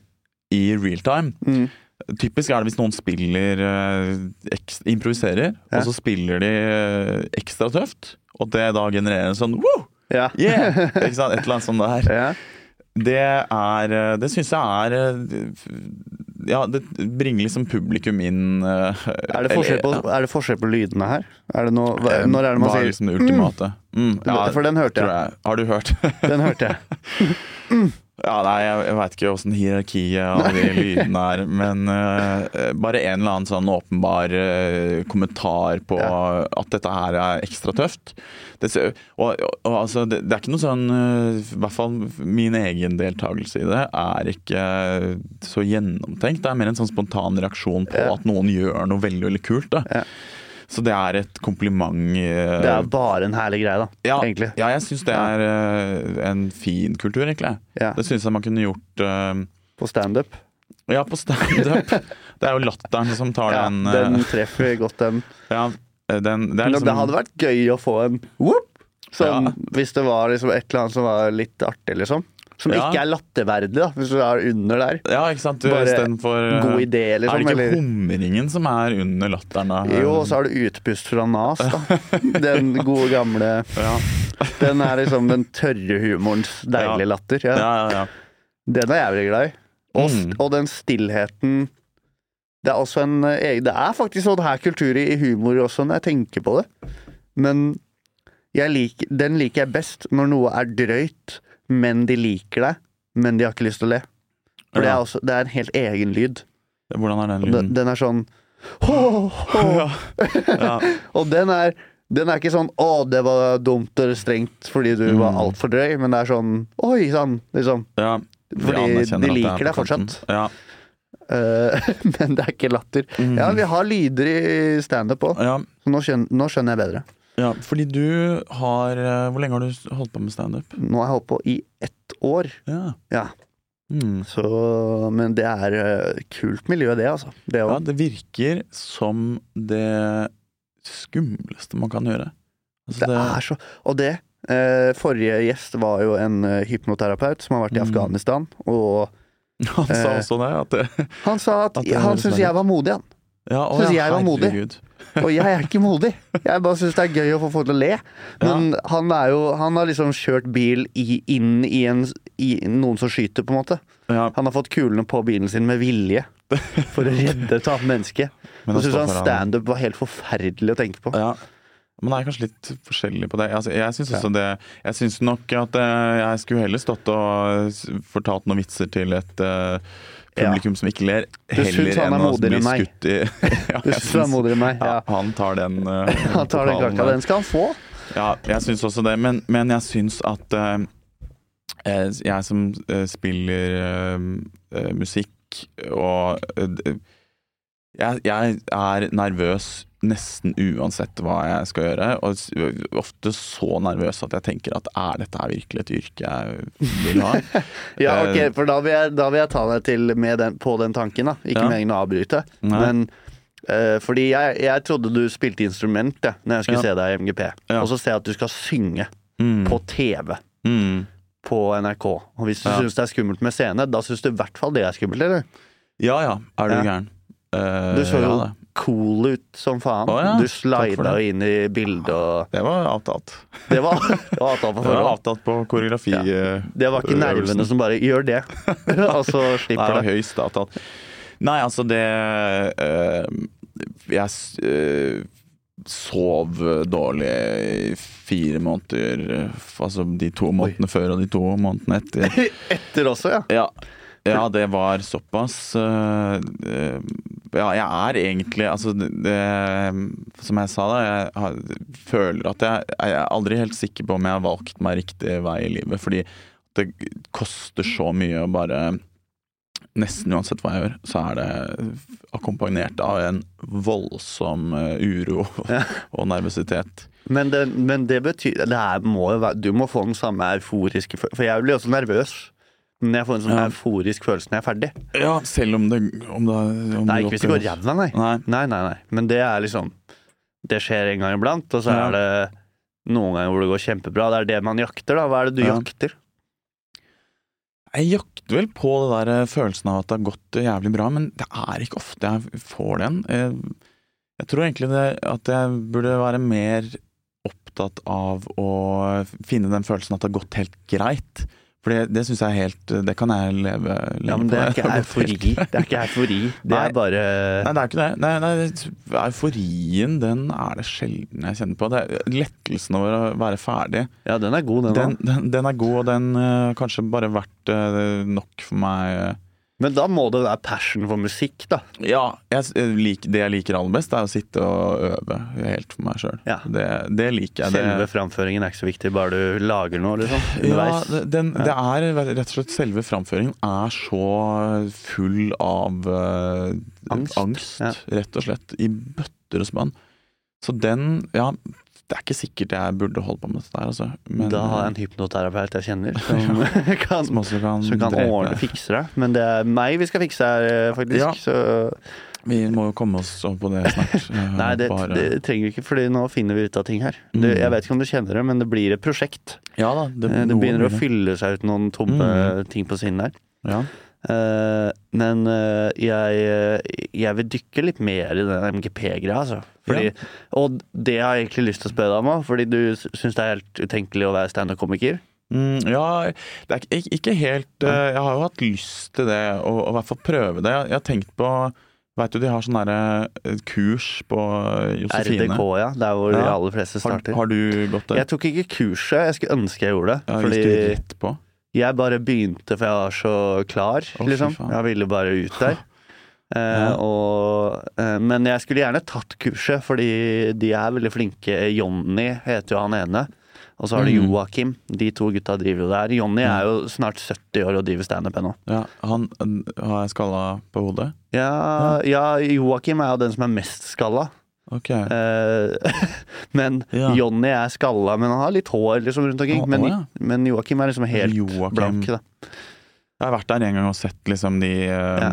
i real time Mm. Typisk er det hvis noen spiller ekstra, improviserer, Ja. og så spiller de eh, ekstra tøft, og det da genererer en sånn woo! Ja. Yeah! Et eller annet sånt der. ja. Det er eh, Det syns jeg er eh, Ja, det bringer liksom publikum inn eh, Er, det på, er det forskjell på lydene her? Er det noe, hva, Eh, når er det man er sier liksom det ultimate? Mm, ja, For den hørte jeg. jeg. Har du hørt? Den hørte jeg. Ja, nei, jeg, jeg veit ikke åssen hierarkiet av de lydene er, men uh, bare en eller annen sånn åpenbar uh, kommentar på at dette her er ekstra tøft. Det, og, og altså, det, det er ikke noe sånn uh, I hvert fall min egen deltakelse i det er ikke så gjennomtenkt. Det er mer en sånn spontan reaksjon på Ja. at noen gjør noe veldig, veldig kult. Da. Ja. Så det er et kompliment. eh, Det er bare en herlig greie, da. ja, Egentlig. ja, jeg syns det er eh, en fin kultur, egentlig. Ja. Det syns jeg man kunne gjort uh, På standup. Ja, på standup. det er jo latteren som tar Ja, den, uh, den treffer godt, den. ja, den Det liksom det hadde vært gøy å få en whoop! Sånn. Hvis det var liksom et eller annet som var litt artig, liksom. Som Ja. ikke er latterverdig, da, hvis du er under der. Ja, ikke sant. Bare Istedenfor eh, God idé, Er liksom. det ikke eller- humringen som er under latteren, da? Jo, og så har du utpust fra Nas, da. Den gode gamle ja. Den er liksom den tørre humorens deilige latter. Ja, Ja. ja, ja. Den er jeg veldig glad i. Og, Mm. og den stillheten Det er en eh, egen Det er faktisk sånn her kultur i humor også, når jeg tenker på det. Men jeg lik, den liker jeg best når noe er drøyt, men de liker deg, men de har ikke lyst til å le. For det, er også, det er en helt egen lyd. Hvordan er den Den, lyden? den er sånn «Hå, hå». Ja. Og den er, den er ikke sånn 'Å, det var dumt eller strengt fordi du var Mm. altfor drøy', men det er sånn 'Oi sann', liksom. ja. Fordi de er liker deg fortsatt. Ja. Eh, men det er ikke latter. Mm. Ja, vi har lyder i standup òg, ja. så nå skjønner, nå skjønner jeg bedre. Ja, fordi du har eh, Hvor lenge har du holdt på med standup? Nå har jeg holdt på i ett år, Ja. Ja. Mm. så Men det er eh, kult miljø, det, altså. Det ja, det virker som det skumleste man kan gjøre. Altså, Det er så Og det eh, Forrige gjest var jo en eh, hypnoterapeut som har vært i Mm. Afghanistan, og Han sa også det. At det han sa at, At det han syntes jeg var modig, han. ja, å, Synes jeg var modig. Og jeg er ikke modig. Jeg bare syns det er gøy å få folk til å le. Men han er jo Han har liksom kjørt bil i, inn i, en, i noen som skyter, på en måte. Ja, Han har fått kulene på bilen sin med vilje. For å redde et annet menneske. men syns han standup var helt forferdelig å tenke på. Ja. Man er kanskje litt forskjellig på det. Altså, jeg syns Ja. også det Jeg syns nok at eh, jeg skulle heller stått og fortalt noen vitser til et eh, publikum som ikke ler, heller er enn å bli skutt i ja, Du syns han er modigere enn meg? ja, Ja. Han tar den uh, Han tar den kaka. Den skal han få. Ja, jeg syns også det, men, men jeg syns at eh, jeg som uh, spiller musikk og jeg, jeg er nervøs nesten uansett hva jeg skal gjøre, og ofte så nervøs at jeg tenker at er dette her virkelig et yrke jeg vil ha? Ja, Eh, ok, for da vil jeg, da vil jeg ta deg til med den, på den tanken, da. Ikke Ja. meningen å avbryte. Nei. Men uh, fordi jeg, jeg trodde du spilte instrument ja, når jeg skulle Ja. se deg i MGP. Ja. Og så ser jeg at du skal synge Mm, på TV mm. på NRK. Og hvis du Ja. syns det er skummelt med scene, da syns du i hvert fall det er skummelt, eller? Ja ja, er du Ja. gæren? Uh, Du så jo ja, det. Cool ut som faen. Oh, ja. Du slida inn i bildet og det var avtalt. Det var, det var avtalt på Det var avtalt på koreografi. Ja. Det var ikke nervene som bare 'gjør det', og så Nei, slipper det var det. høyst avtalt. Nei, altså det øh, Jeg eh, sov dårlig i fire måneder. eh, Altså de to månedene før og de to månedene etter. Etter også, ja. Ja, ja det var såpass. eh, eh, ja, jeg er egentlig Altså det, Som jeg sa, da. Jeg har, føler at jeg, jeg er aldri helt sikker på om jeg har valgt meg riktig vei i livet. Fordi det koster så mye å bare Nesten uansett hva jeg gjør, så er det akkompagnert av en voldsom eh, uro Ja. og nervøsitet. Men det, men det betyr det er, må Du må få den samme euforiske. For jeg blir også nervøs. Men jeg får en sånn Ja. euforisk følelse når jeg er ferdig. Ja, selv om det om det, om Nei, ikke hvis det går ræva, nei. Nei. Nei, nei, nei. Men det er liksom Det skjer en gang iblant, og så Ja. er det noen ganger hvor det går kjempebra. Det er det man jakter, da. Hva er det du Ja. jakter? Jeg jakter vel på det der eh, følelsen av at det har gått eh, jævlig bra, men det er ikke ofte jeg får den. Jeg, jeg tror egentlig det, at jeg burde være mer opptatt av å finne den følelsen at det har gått helt greit. For det, det syns jeg er helt Det kan jeg leve lenge Ja, men det er på. ikke eufori. Det er ikke eufori. Det Nei. er bare Nei, det er ikke det. Nei, nei, euforien, den er det sjelden jeg kjenner på. Det er lettelsen over å være ferdig. Ja, den er god, den Den, òg. den, den er god, og den uh, kanskje bare vært uh, nok for meg. eh. Men da må det være passion for musikk, da. Ja, jeg, lik, det jeg liker aller best, er å sitte og øve helt for meg sjøl. Ja. Det, det liker jeg. Selve det, framføringen er ikke så viktig, bare du lager noe, liksom. ja, Underveis. det- den, det er rett og slett selve framføringen er så full av uh, Angst. angst Ja. rett og slett. I bøtter og spann. Så den Ja, det er ikke sikkert jeg burde holde på med dette der, altså. Men, da har jeg en hypnoterapeut jeg kjenner, som kan, som kan, som kan ordne fikse det. Men det er meg vi skal fikse her, eh, faktisk. Ja. Så Vi må jo komme oss over på det snart. Eh, Nei, det, det trenger vi ikke, Fordi nå finner vi ut av ting her. Mm. Det, jeg vet ikke om du kjenner det, men det blir et prosjekt. Ja da, det, Eh, Det begynner å fylle seg ut noen tomme ting på siden der. Ja. Eh, men eh, jeg, eh, jeg vil dykke litt mer i den MGP-greia, altså. Fordi, Og det har jeg egentlig lyst til å spørre deg om òg, fordi du syns det er helt utenkelig å være standup-komiker. Mm, ja, det er ikke, ikke helt uh, Jeg har jo hatt lyst til det, å i hvert fall prøve det. Jeg, jeg har tenkt på Veit du de har sånn derre kurs på Josefine? RDK, ja. Der hvor de aller fleste starter. har du gått der? Jeg tok ikke kurset, jeg skulle ønske jeg gjorde det. Ja, fordi Gikk du rett på? Jeg bare begynte for jeg var så klar, oh, liksom. Jeg ville bare ut der. Eh, Ja. og, uh, men jeg skulle gjerne tatt kurset, fordi de er veldig flinke. Jonny heter jo han ene. Og så har du Mm. Joakim. De to gutta driver jo der. Jonny er jo snart 70 år og driver standup ennå. Ja, han eh, har skalla på hodet? Ja, ja, Joakim er jo den som er mest skalla. Ok. Eh, men Ja. Jonny er skalla, men han har litt hår liksom rundt omkring. Men, ja. men Joakim er liksom helt Joachim. blank. Da. Jeg har vært der en gang og sett liksom de Ja.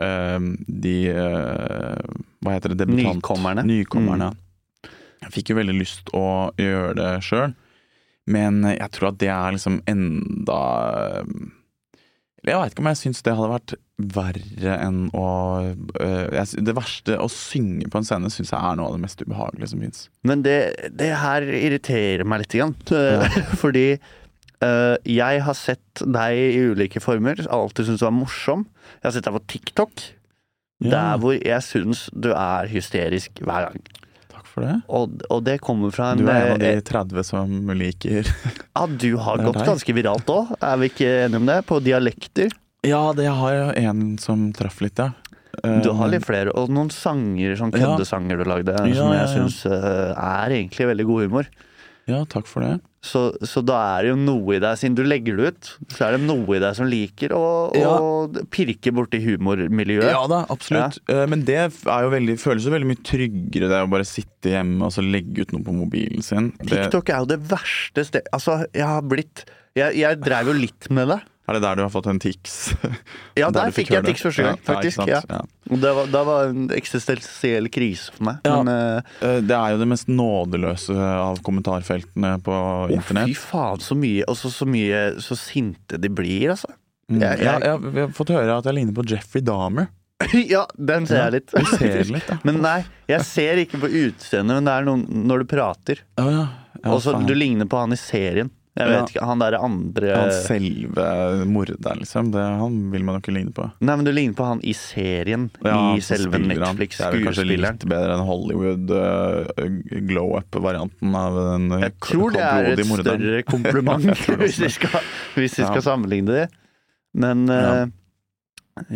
uh, De uh, Hva heter det? Debutant. Nykommerne. Nykommerne. Jeg fikk jo veldig lyst å gjøre det sjøl, men jeg tror at det er liksom enda jeg veit ikke om jeg syns det hadde vært verre enn å øh, Det verste, å synge på en scene, syns jeg er noe av det mest ubehagelige som fins. Men det, det her irriterer meg litt, grann. fordi eh, jeg har sett deg i ulike former. Alltid syntes du var morsom. Jeg har sett deg på TikTok. Der hvor jeg syns du er hysterisk hver gang. Takk for det. Og, og det kommer fra en Du er en av de eh, 30 som liker Ja, du har gått deg. ganske viralt òg, er vi ikke enige om det? På dialekter. Ja, det har jeg en som traff litt, ja. Du har Eh, litt flere, og noen sanger, sånn køddesanger du lagde, Ja, som jeg ja, syns eh, er egentlig veldig god humor. Ja, takk for det. Så, så da er det jo noe i deg, siden du legger det ut, så er det noe i deg som liker å, Ja. å pirke borti humormiljøet. Ja da, absolutt. Ja. Men det jo veldig, føles jo veldig mye tryggere det å bare sitte hjemme og så legge ut noe på mobilen sin. TikTok er jo det verste stedet Altså, jeg har blitt Jeg, jeg dreiv jo litt med det. Er det der du har fått en tics? Ja, Der der fikk jeg tics første gang, faktisk. Ja. Ja. Det var, det var en eksistensiell krise for meg. Men Eh, Det er jo det mest nådeløse av kommentarfeltene på internett fy faen, så mye Og så så mye så sinte de blir, altså. Mm. Jeg- jeg- jeg, jeg har fått høre at jeg ligner på Jeffrey Dahmer. ja, den ser jeg litt. Ser litt, ja. Men nei, jeg ser ikke på utseendet, men det er noen når du prater. Oh, ja. ja Også, du ligner på han i serien. Jeg Ja. vet ikke, Han derre andre Han selve morderen, liksom. Det, han vil man jo ikke ligne på. Nei, men du ligner på han i serien. Ja, I selve. Er kanskje Netflix-skuespilleren. litt bedre enn Hollywood uh, glow up-varianten av den uh, Jeg tror det er et større kompliment hvis vi skal, hvis vi skal Ja. sammenligne det. Men Ja. eh,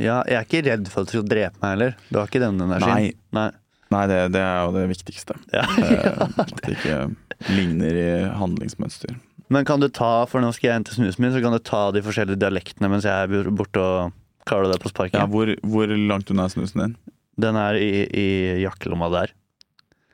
ja, jeg er ikke redd for at du skal drepe meg heller. Du har ikke den energien. Nei, Nei. nei det, det er jo det viktigste. Ja. Eh, At det ikke ligner i handlingsmønster. Men kan du ta, for nå skal jeg hente snusen min, så kan du ta de forskjellige dialektene mens jeg er borte og Klarer deg det på sparket? Ja, hvor, hvor langt unna er snusen din? Den er i, i jakkelomma der.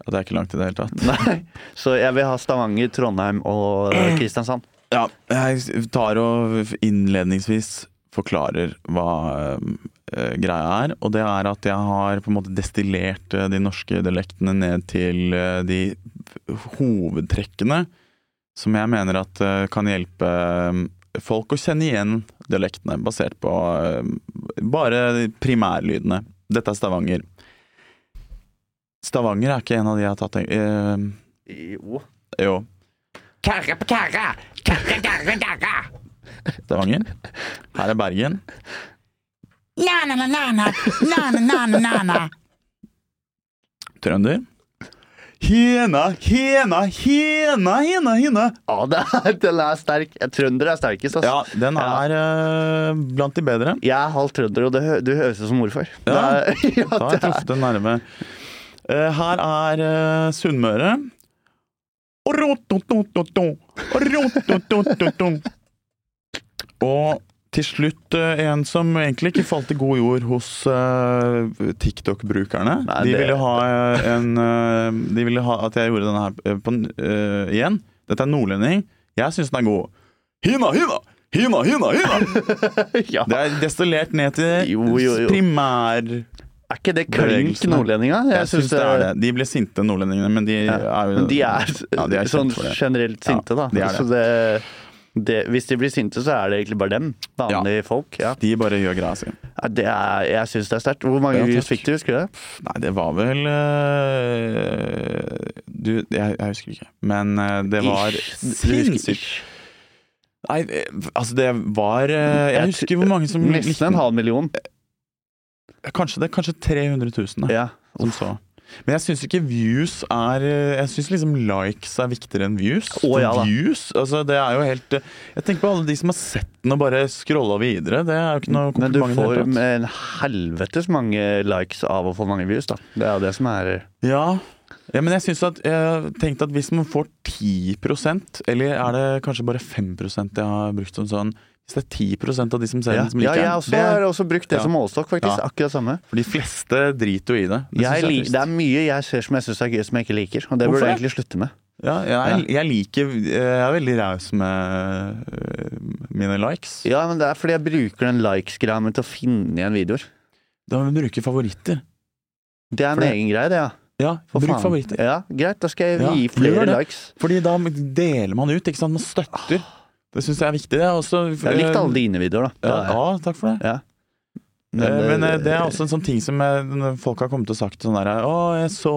Ja, det er ikke langt i det hele tatt. Nei, Så jeg vil ha Stavanger, Trondheim og eh, Kristiansand. Ja, jeg tar og innledningsvis forklarer hva eh, greia er. Og det er at jeg har på en måte destillert eh, de norske dialektene ned til eh, de hovedtrekkene som jeg mener at eh, kan hjelpe eh, folk å kjenne igjen dialektene, basert på eh, bare primærlydene. Dette er Stavanger. Stavanger er ikke en av de jeg har tatt eh, Jo. Jo. Karre på karre, karre, karre, karre. Stavanger. Her er Bergen. Trønder. Hena, hena, hena, hena, hena. Ja, det er, den er sterk. Trønder er sterkest, altså. Ja, den er ja. blant de bedre. Jeg er halvt trønder, og det, du høres ut som morfar. Ja, er- ja, Da har jeg truffet en nærme. Eh, her er uh, Sunnmøre. Og til slutt eh, en som egentlig ikke falt i god jord hos uh, TikTok-brukerne. De det- ville ha en eh, De ville ha at jeg gjorde denne her på, eh, igjen. Dette er nordlending. Jeg syns den er god. Hina, hina! Hina, hina, hina! ja. Det er destillert ned til Jo, jo, jo. primær Er ikke det klink nordlendinga? Jeg syns det er det. De ble sinte, nordlendingene, men de Ja, er jo de er, Ja, de er sånn generelt sinte, da. de er det. Så det, det, hvis de blir sinte, så er det egentlig bare dem. Vanlige folk. Ja. De bare gjør greia si. Ja, jeg syns det er sterkt. Hvor mange Ja, views fikk du, husker du det? Nei, det var vel øh, Du, jeg, jeg husker ikke. Men øh, det var sinnssykt. Nei, øh, altså det var Jeg husker hvor mange som Nesten en halv million. Kanskje det kanskje 300 000 da, Ja. som så. Men jeg syns ikke views er øh, Jeg syns liksom likes er viktigere enn views. Oh, ja views, altså det er jo helt Jeg tenker på alle de som har sett den og bare scrolla videre. Det er jo ikke noe Men du kompliment. det får en helvetes mange likes av å få mange views, da. Det er jo det som er Ja. ja, men jeg synes at Jeg tenkte at hvis man får 10% eller er det kanskje bare 5 jeg har brukt som sånn Hvis det er 10% av de som ser Ja, den, som ja jeg det, har også brukt det ja. som målestokk, faktisk. Ja. Akkurat samme. For de fleste driter jo i det. det, Jeg jeg det er mye jeg ser som jeg syns er gøy, som jeg ikke liker. Og det Hvorfor burde jeg egentlig slutte med. ja, jeg, jeg liker Jeg er veldig raus med øh, mine likes. Ja, men det er fordi jeg bruker den likes-greia mi til å finne igjen videoer. Da må du bruke favoritter. Det er en egen greie, det, ja. Ja, For bruk faen. favoritter. Ja, Greit, da skal jeg gi ja, flere likes. Fordi da deler man ut, ikke sant. Man støtter. Det syns jeg er viktig. Det er også, Jeg likte alle dine videoer, da. Ja, ja, takk for det. Ja. Men, men eh, det er også en sånn ting som eh, folk har kommet og sagt sånn der Å, jeg så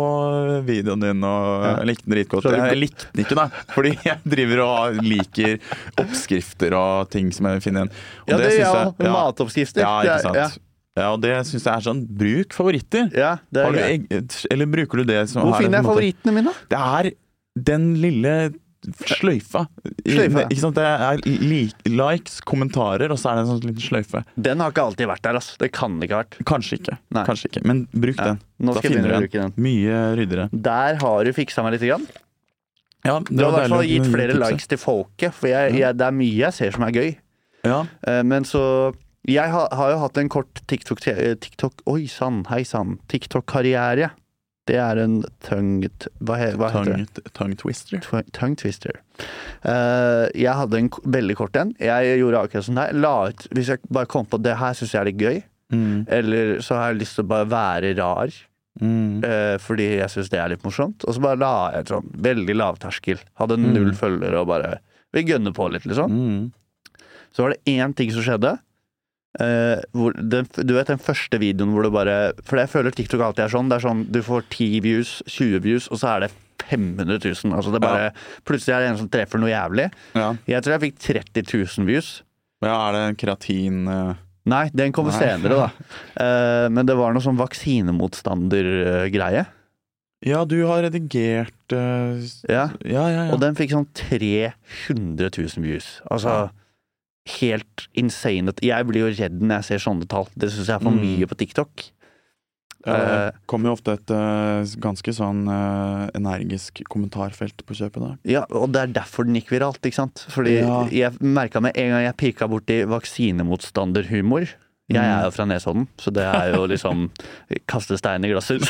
videoen din og Ja. jeg likte den dritgodt. Jeg, Jeg likte den ikke, da. Fordi jeg driver og liker oppskrifter og ting som jeg finner igjen. Ja, det det ja, jeg- ja, matoppskrifter. ja, ikke sant. Ja, og det syns jeg er sånn Bruk favoritter. Ja, ja det er du, greit. eller bruker du det som Hvor er finner jeg favorittene mine? Det er den lille sløyfa. Sløyfa. Ikke sant? Det er li likes, kommentarer, og så er det en sånn liten sløyfe. Den har ikke alltid vært der, altså. Det kan det ikke ha vært. Kanskje ikke. Kanskje ikke. Men bruk Ja, den. Nå Da finner du den. Mye ryddigere. Der har du fiksa meg litt. Grann. Ja, Du har i hvert fall gitt flere likes til folket, for jeg, jeg, det er mye jeg ser som er gøy. Ja. Eh, Men så Jeg har, har jo hatt en kort TikTok, TikTok Oi sann, hei sann. TikTok-karriere. Det er en tongued Hva, he, hva heter det? Tongue, twister. Tw- Tongue twister. Uh, jeg hadde en veldig kort en. Jeg gjorde akkurat sånn her. La ut Hvis jeg bare kom på det her syns jeg er litt gøy, Mm. eller så har jeg lyst til å bare være rar. Mm. eh, fordi jeg syns det er litt morsomt. Og så bare la jeg et sånn veldig lavterskel. Hadde null Mm. følgere og bare Vi gønner på litt, liksom. Mm. Så var det én ting som skjedde. Hvor den, du vet den første videoen hvor du bare For jeg føler TikTok alltid er sånn. Det er sånn du får 10 views, 20 views, og så er det 500 000. Altså det bare, ja. Plutselig er det en som treffer noe jævlig. Ja. Jeg tror jeg fikk 30 000 views. ja, er det en keratin eh, Nei, den kommer Nei. senere, da. Uh, men det var noe sånn vaksinemotstander-greie. Ja, du har redigert Ja. Ja, ja, ja. Og den fikk sånn 300 000 views. Altså. Helt insane. Jeg blir jo redd når jeg ser sånne tall. Det syns jeg er for Mm. mye på TikTok. Ja, Eh, det kommer jo ofte et uh, ganske sånn uh, energisk kommentarfelt på kjøpet der. Ja, og det er derfor den gikk viralt, ikke sant? Fordi Ja. jeg merka med en gang jeg pika borti vaksinemotstanderhumor Jeg Mm. er jo fra Nesodden, så det er jo liksom kaste stein i glasshus.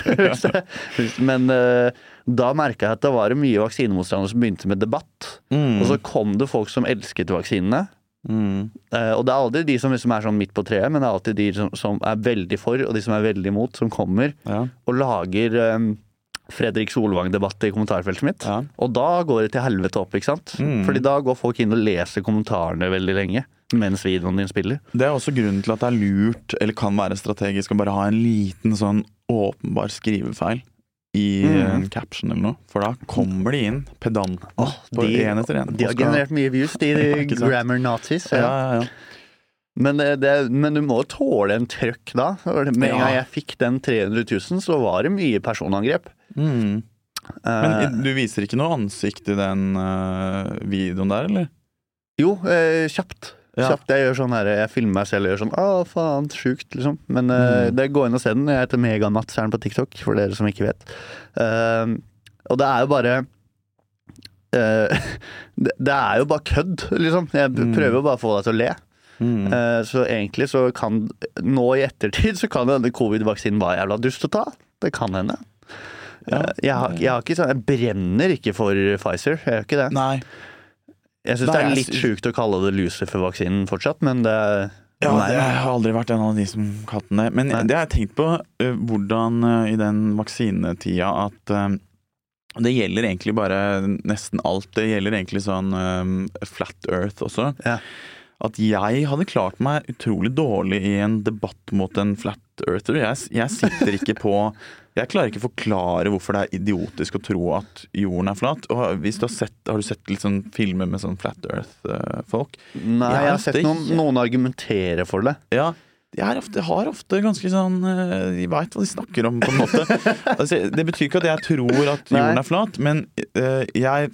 Men uh, da merka jeg at det var mye vaksinemotstandere som begynte med debatt. Mm. Og så kom det folk som elsket vaksinene. Mm. Uh, og det er aldri de som liksom er sånn midt på treet, men det er alltid de som, som er veldig for, og de som er veldig imot, som kommer Ja. og lager um, Fredrik Solvang-debatt i kommentarfeltet mitt. ja. Og da går det til helvete opp, ikke sant? Mm. Fordi da går folk inn og leser kommentarene veldig lenge mens videoen din spiller. Det er også grunnen til at det er lurt, eller kan være strategisk, å bare ha en liten sånn åpenbar skrivefeil i mm. en caption eller noe, for da kommer de inn pedantene oh, på de- én etter én. De har generert mye views, de, de grammar nazis. ja, Ja. ja. Men, det, det, men du må tåle en trøkk da. Med en gang jeg fikk den 300 000, så var det mye personangrep. Mm. Eh, Men du viser ikke noe ansikt i den uh, videoen der, eller? jo, eh, kjapt. Ja. Kjapt, Jeg gjør sånn her, jeg filmer meg selv og gjør sånn Å, faen, sjukt, liksom. Men mm. uh, det går inn og se den. Jeg heter Megamats er den på TikTok, for dere som ikke vet. Uh, og det er jo bare uh, det, det er jo bare kødd, liksom. Jeg Mm. prøver jo bare å få deg til å le. Mm. Eh, så egentlig så kan Nå i ettertid så kan denne covid-vaksinen være jævla dust å ta. Det kan hende. Ja. Eh, jeg, har, jeg har ikke sånn Jeg brenner ikke for Pfizer. Jeg gjør ikke det. Nei. Jeg syns det er litt sjukt å kalle det Lucifer-vaksinen fortsatt, men det Ja, Nei, det har aldri vært en av de som kalte den det. Men Nei. det har jeg tenkt på eh, hvordan eh, i den vaksinetida at eh, det gjelder egentlig bare nesten alt. Det gjelder egentlig sånn flat earth også. Ja. At jeg hadde klart meg utrolig dårlig i en debatt mot en flat earther. Jeg, jeg sitter ikke på Jeg klarer ikke å forklare hvorfor det er idiotisk å tro at jorden er flat. Og hvis du har sett, har du sett litt sånn filmer med sånn flat earth-folk? Nei, Jeg jeg har sett noen, noen argumentere for det. Ja, de er ofte, har ofte ganske sånn eh, De veit hva de snakker om, på en måte. altså, det betyr ikke at jeg tror at jorden er flat, men uh, jeg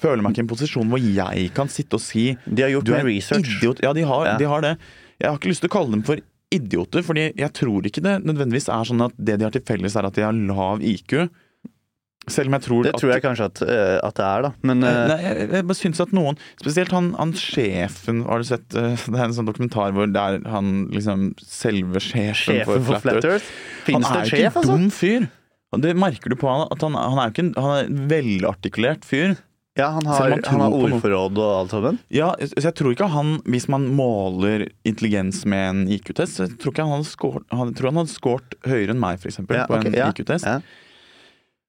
føler meg ikke i en posisjon hvor jeg kan sitte og si De har gjort du er research. idiot. Ja, de har, Ja. de har det. Jeg har ikke lyst til å kalle dem for idioter, fordi jeg tror ikke det nødvendigvis er sånn at det de har til felles, er at de har lav IQ. Selv om jeg tror Det tror jeg kanskje at, eh, at det er, da. Men eh, Nei, jeg, jeg bare syns at noen Spesielt han, han sjefen Har du sett eh, Det er en sånn dokumentar hvor det er han liksom selve sjefen, sjefen for Flat Earth han er jo ikke en altså? dum fyr. Og det merker du på han. At han, han er jo ikke en, han er en velartikulert fyr. Ja, han har, han har ordforråd og alt sammen. Ja, så jeg tror ikke han Hvis man måler intelligens med en IQ-test, så tror ikke han hadde skårt, han, tror han hadde skårt høyere enn meg, eksempel, Ja, på okay, en ja, IQ-test. ja.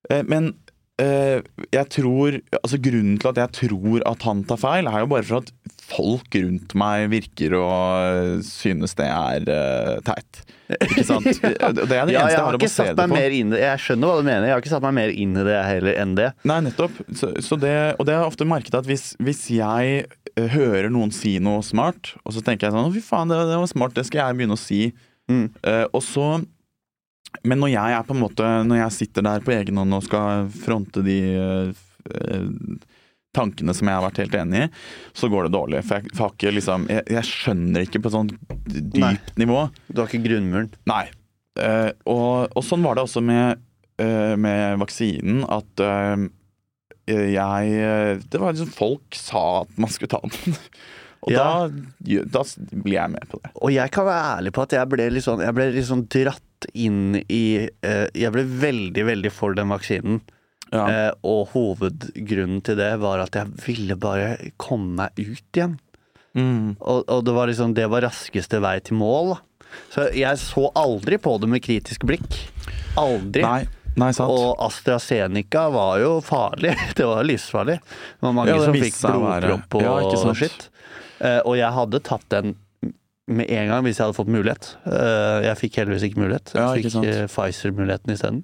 Eh, Men jeg tror Altså grunnen til at jeg tror at han tar feil, er jo bare for at folk rundt meg virker å eh, synes det er eh, teit. Ikke sant? Det er det eneste jeg jeg har har å se basere det på. mer inn. Jeg skjønner hva du mener. Jeg har ikke satt meg mer inn i det heller enn det. Nei, nettopp. Så, så det, og det har jeg ofte merket at hvis, hvis jeg eh, hører noen si noe smart, og så tenker jeg sånn Fy faen, det, det var smart, det skal jeg begynne å si. Mm. Uh, og så Men når jeg på en måte Når jeg sitter der på egen hånd og skal fronte de eh, tankene som jeg har vært helt enig i, så går det dårlig. For jeg, for ikke liksom, jeg, jeg skjønner ikke på et sånt dypt Nei. nivå. Du har ikke grunnmuren. Nei. Uh, og, og sånn var det også med, uh, med vaksinen, at uh, jeg Det var liksom Folk sa at man skulle ta den. og Ja. da, da blir jeg med på det. Og jeg kan være ærlig på at jeg ble litt sånn, jeg ble litt sånn dratt inn i eh, Jeg ble veldig, veldig for den vaksinen. Ja. Eh, og hovedgrunnen til det var at jeg ville bare komme meg ut igjen. Mm. Og, og det var liksom Det var raskeste vei til mål. Så jeg så aldri på det med kritisk blikk. Aldri. Nei, nei, sant. Og AstraZeneca var jo farlig. Det var livsfarlig. Det var mange Ja, det som fikk blodpropp og Ja, og skitt. Eh, og jeg hadde tatt den med en gang hvis jeg hadde fått mulighet. Eh, jeg fikk heldigvis ikke mulighet. Jeg fikk sant. eh, Pfizer-muligheten isteden.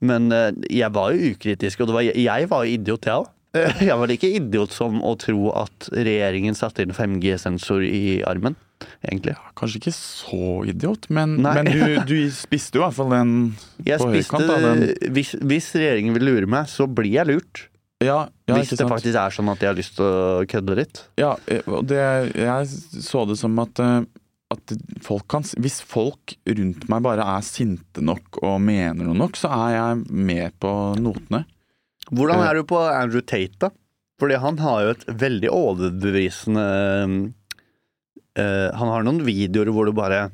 Men eh, jeg var jo ukritisk, og det var, jeg var jo idiot, jeg òg. Jeg var like idiot som å tro at regjeringen satte inn 5G-sensor i armen, egentlig. Kanskje ikke så idiot, men, men du, du spiste jo i hvert fall den Jeg på spiste, høykant. Da, den. hvis, hvis regjeringen vil lure meg, så blir jeg lurt. Ja, ja, hvis det faktisk er sånn at de har lyst til å kødde litt. Ja, eh, og det, jeg så det som at, eh, at folk kan, hvis folk rundt meg bare er sinte nok og mener noe nok, så er jeg med på notene. Hvordan Eh. er du på Andrew Tate, da? Fordi han har jo et veldig overbevisende eh, Han har noen videoer hvor du bare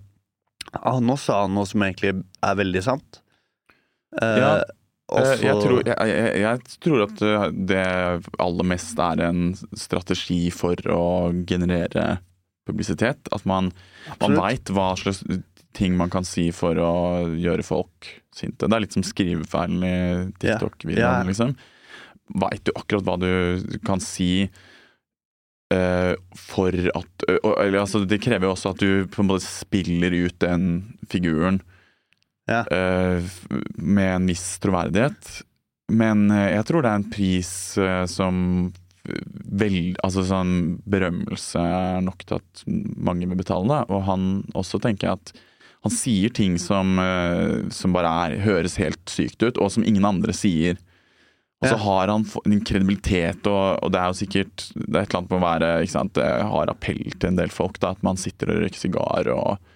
ah, Nå sa han noe som egentlig er veldig sant. Uh, Ja, Eh, Jeg, tror, jeg, jeg, jeg tror at eh, det aller mest er en strategi for å generere publisitet. At man, man veit hva slags ting man kan si for å gjøre folk sinte. Det er litt som skrivefeilen i TikTok-videoen, Ja. liksom. Veit du akkurat hva du kan si Uh, for at uh, eller, altså, Det krever jo også at du på en måte spiller ut den figuren. Ja. uh, med en viss troverdighet. Men eh, jeg tror det er en pris eh, som vel, altså sånn berømmelse er nok til at mange vil betale det. Og han også tenker at han sier ting som, som bare er, høres helt sykt ut, og som ingen andre sier. Og så har han en kredibilitet, og, og det er jo sikkert Det er et eller annet med å være ikke sant, Det har appell til en del folk, da, at man sitter og røyker sigar og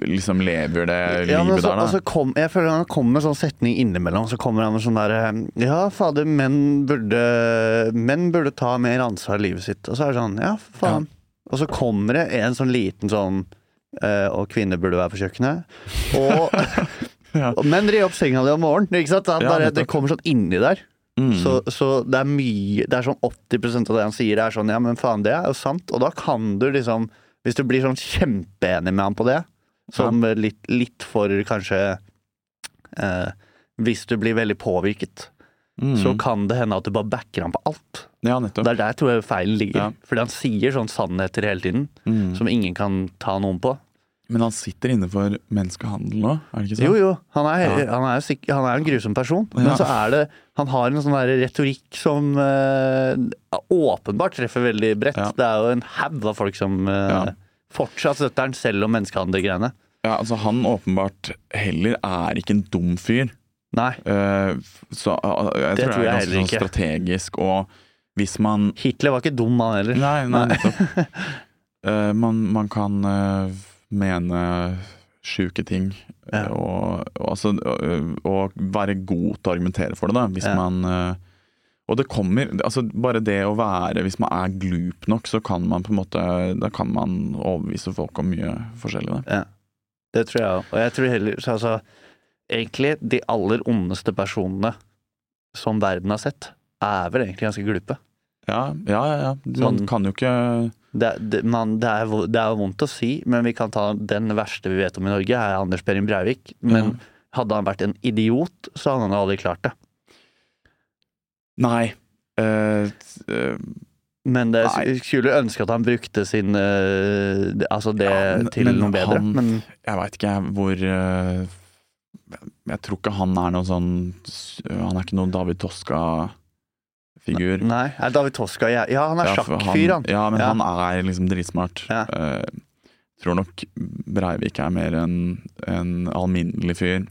liksom lever det Ja, livet så, der, da. Altså kom, jeg føler han kommer med sånn setning innimellom. Så kommer han sånn derre Ja, fader, menn burde, menn burde ta mer ansvar i livet sitt. Og så er det sånn Ja, faen. Og så kommer det en sånn liten sånn øh, Og kvinner burde være på kjøkkenet. Og, Ja. menn rir opp senga di om morgenen. Ikke sant? Ja, bare, det kommer sånn inni der. Mm. Så, så det er mye Det er sånn 80% av det han sier, er sånn Ja, men faen, det er jo sant. Og da kan du liksom Hvis du blir sånn kjempeenig med han på det, som litt, litt for kanskje eh, Hvis du blir veldig påvirket, Mm. så kan det hende at du bare backer ham på alt. Ja, nettopp. Det er der tror jeg feilen ligger. Ja. Fordi han sier sånne sannheter hele tiden, Mm. som ingen kan ta noen på. Men han sitter inne for menneskehandel nå, er det ikke sånn? Jo, jo, han er, Ja. han er, sikk- han er en grusom person. Ja. Men så er det Han har en sånn retorikk som eh, åpenbart treffer veldig bredt. Ja. Det er jo en haug av folk som eh, Ja. Fortsatt støtter han selv om menneskehandelgreiene. Ja, altså Han åpenbart heller er ikke en dum fyr. Nei. Uh, så uh, jeg Det tror tror det jeg ganske heller sånn ikke. strategisk, og hvis man Hitler var ikke dum, han heller. Nei, nei, Nei. Eh, man, man kan mene sjuke ting, Ja. og, og, altså, og, og være god til å argumentere for det, da, hvis Ja. man og det kommer altså Bare det å være Hvis man er glup nok, så kan man på en måte Da kan man overbevise folk om mye forskjellig. Da. Det tror jeg òg. Og jeg tror heller så altså, Egentlig, de aller ondeste personene som verden har sett, er vel egentlig ganske glupe. Ja, ja, ja. ja. Man Sånn- kan jo ikke Det, det, man, det, er, det er vondt å si, men vi kan ta den verste vi vet om i Norge, er Anders Behring Breivik. Men Ja. hadde han vært en idiot, så hadde han aldri klart det. Nei. Uh, eh, Men det Nei. skulle ønske at han brukte sin uh, Altså det Ja, men- til men noe bedre. han- men jeg veit ikke hvor Jeg tror ikke han er noen sånn Han er ikke noen David Toska-figur. Nei, er David Toska Ja, ja han er Ja, sjakkfyr, han. Ja, men Ja. han er liksom dritsmart. Ja. Uh, tror nok Breivik er mer en, en alminnelig fyr.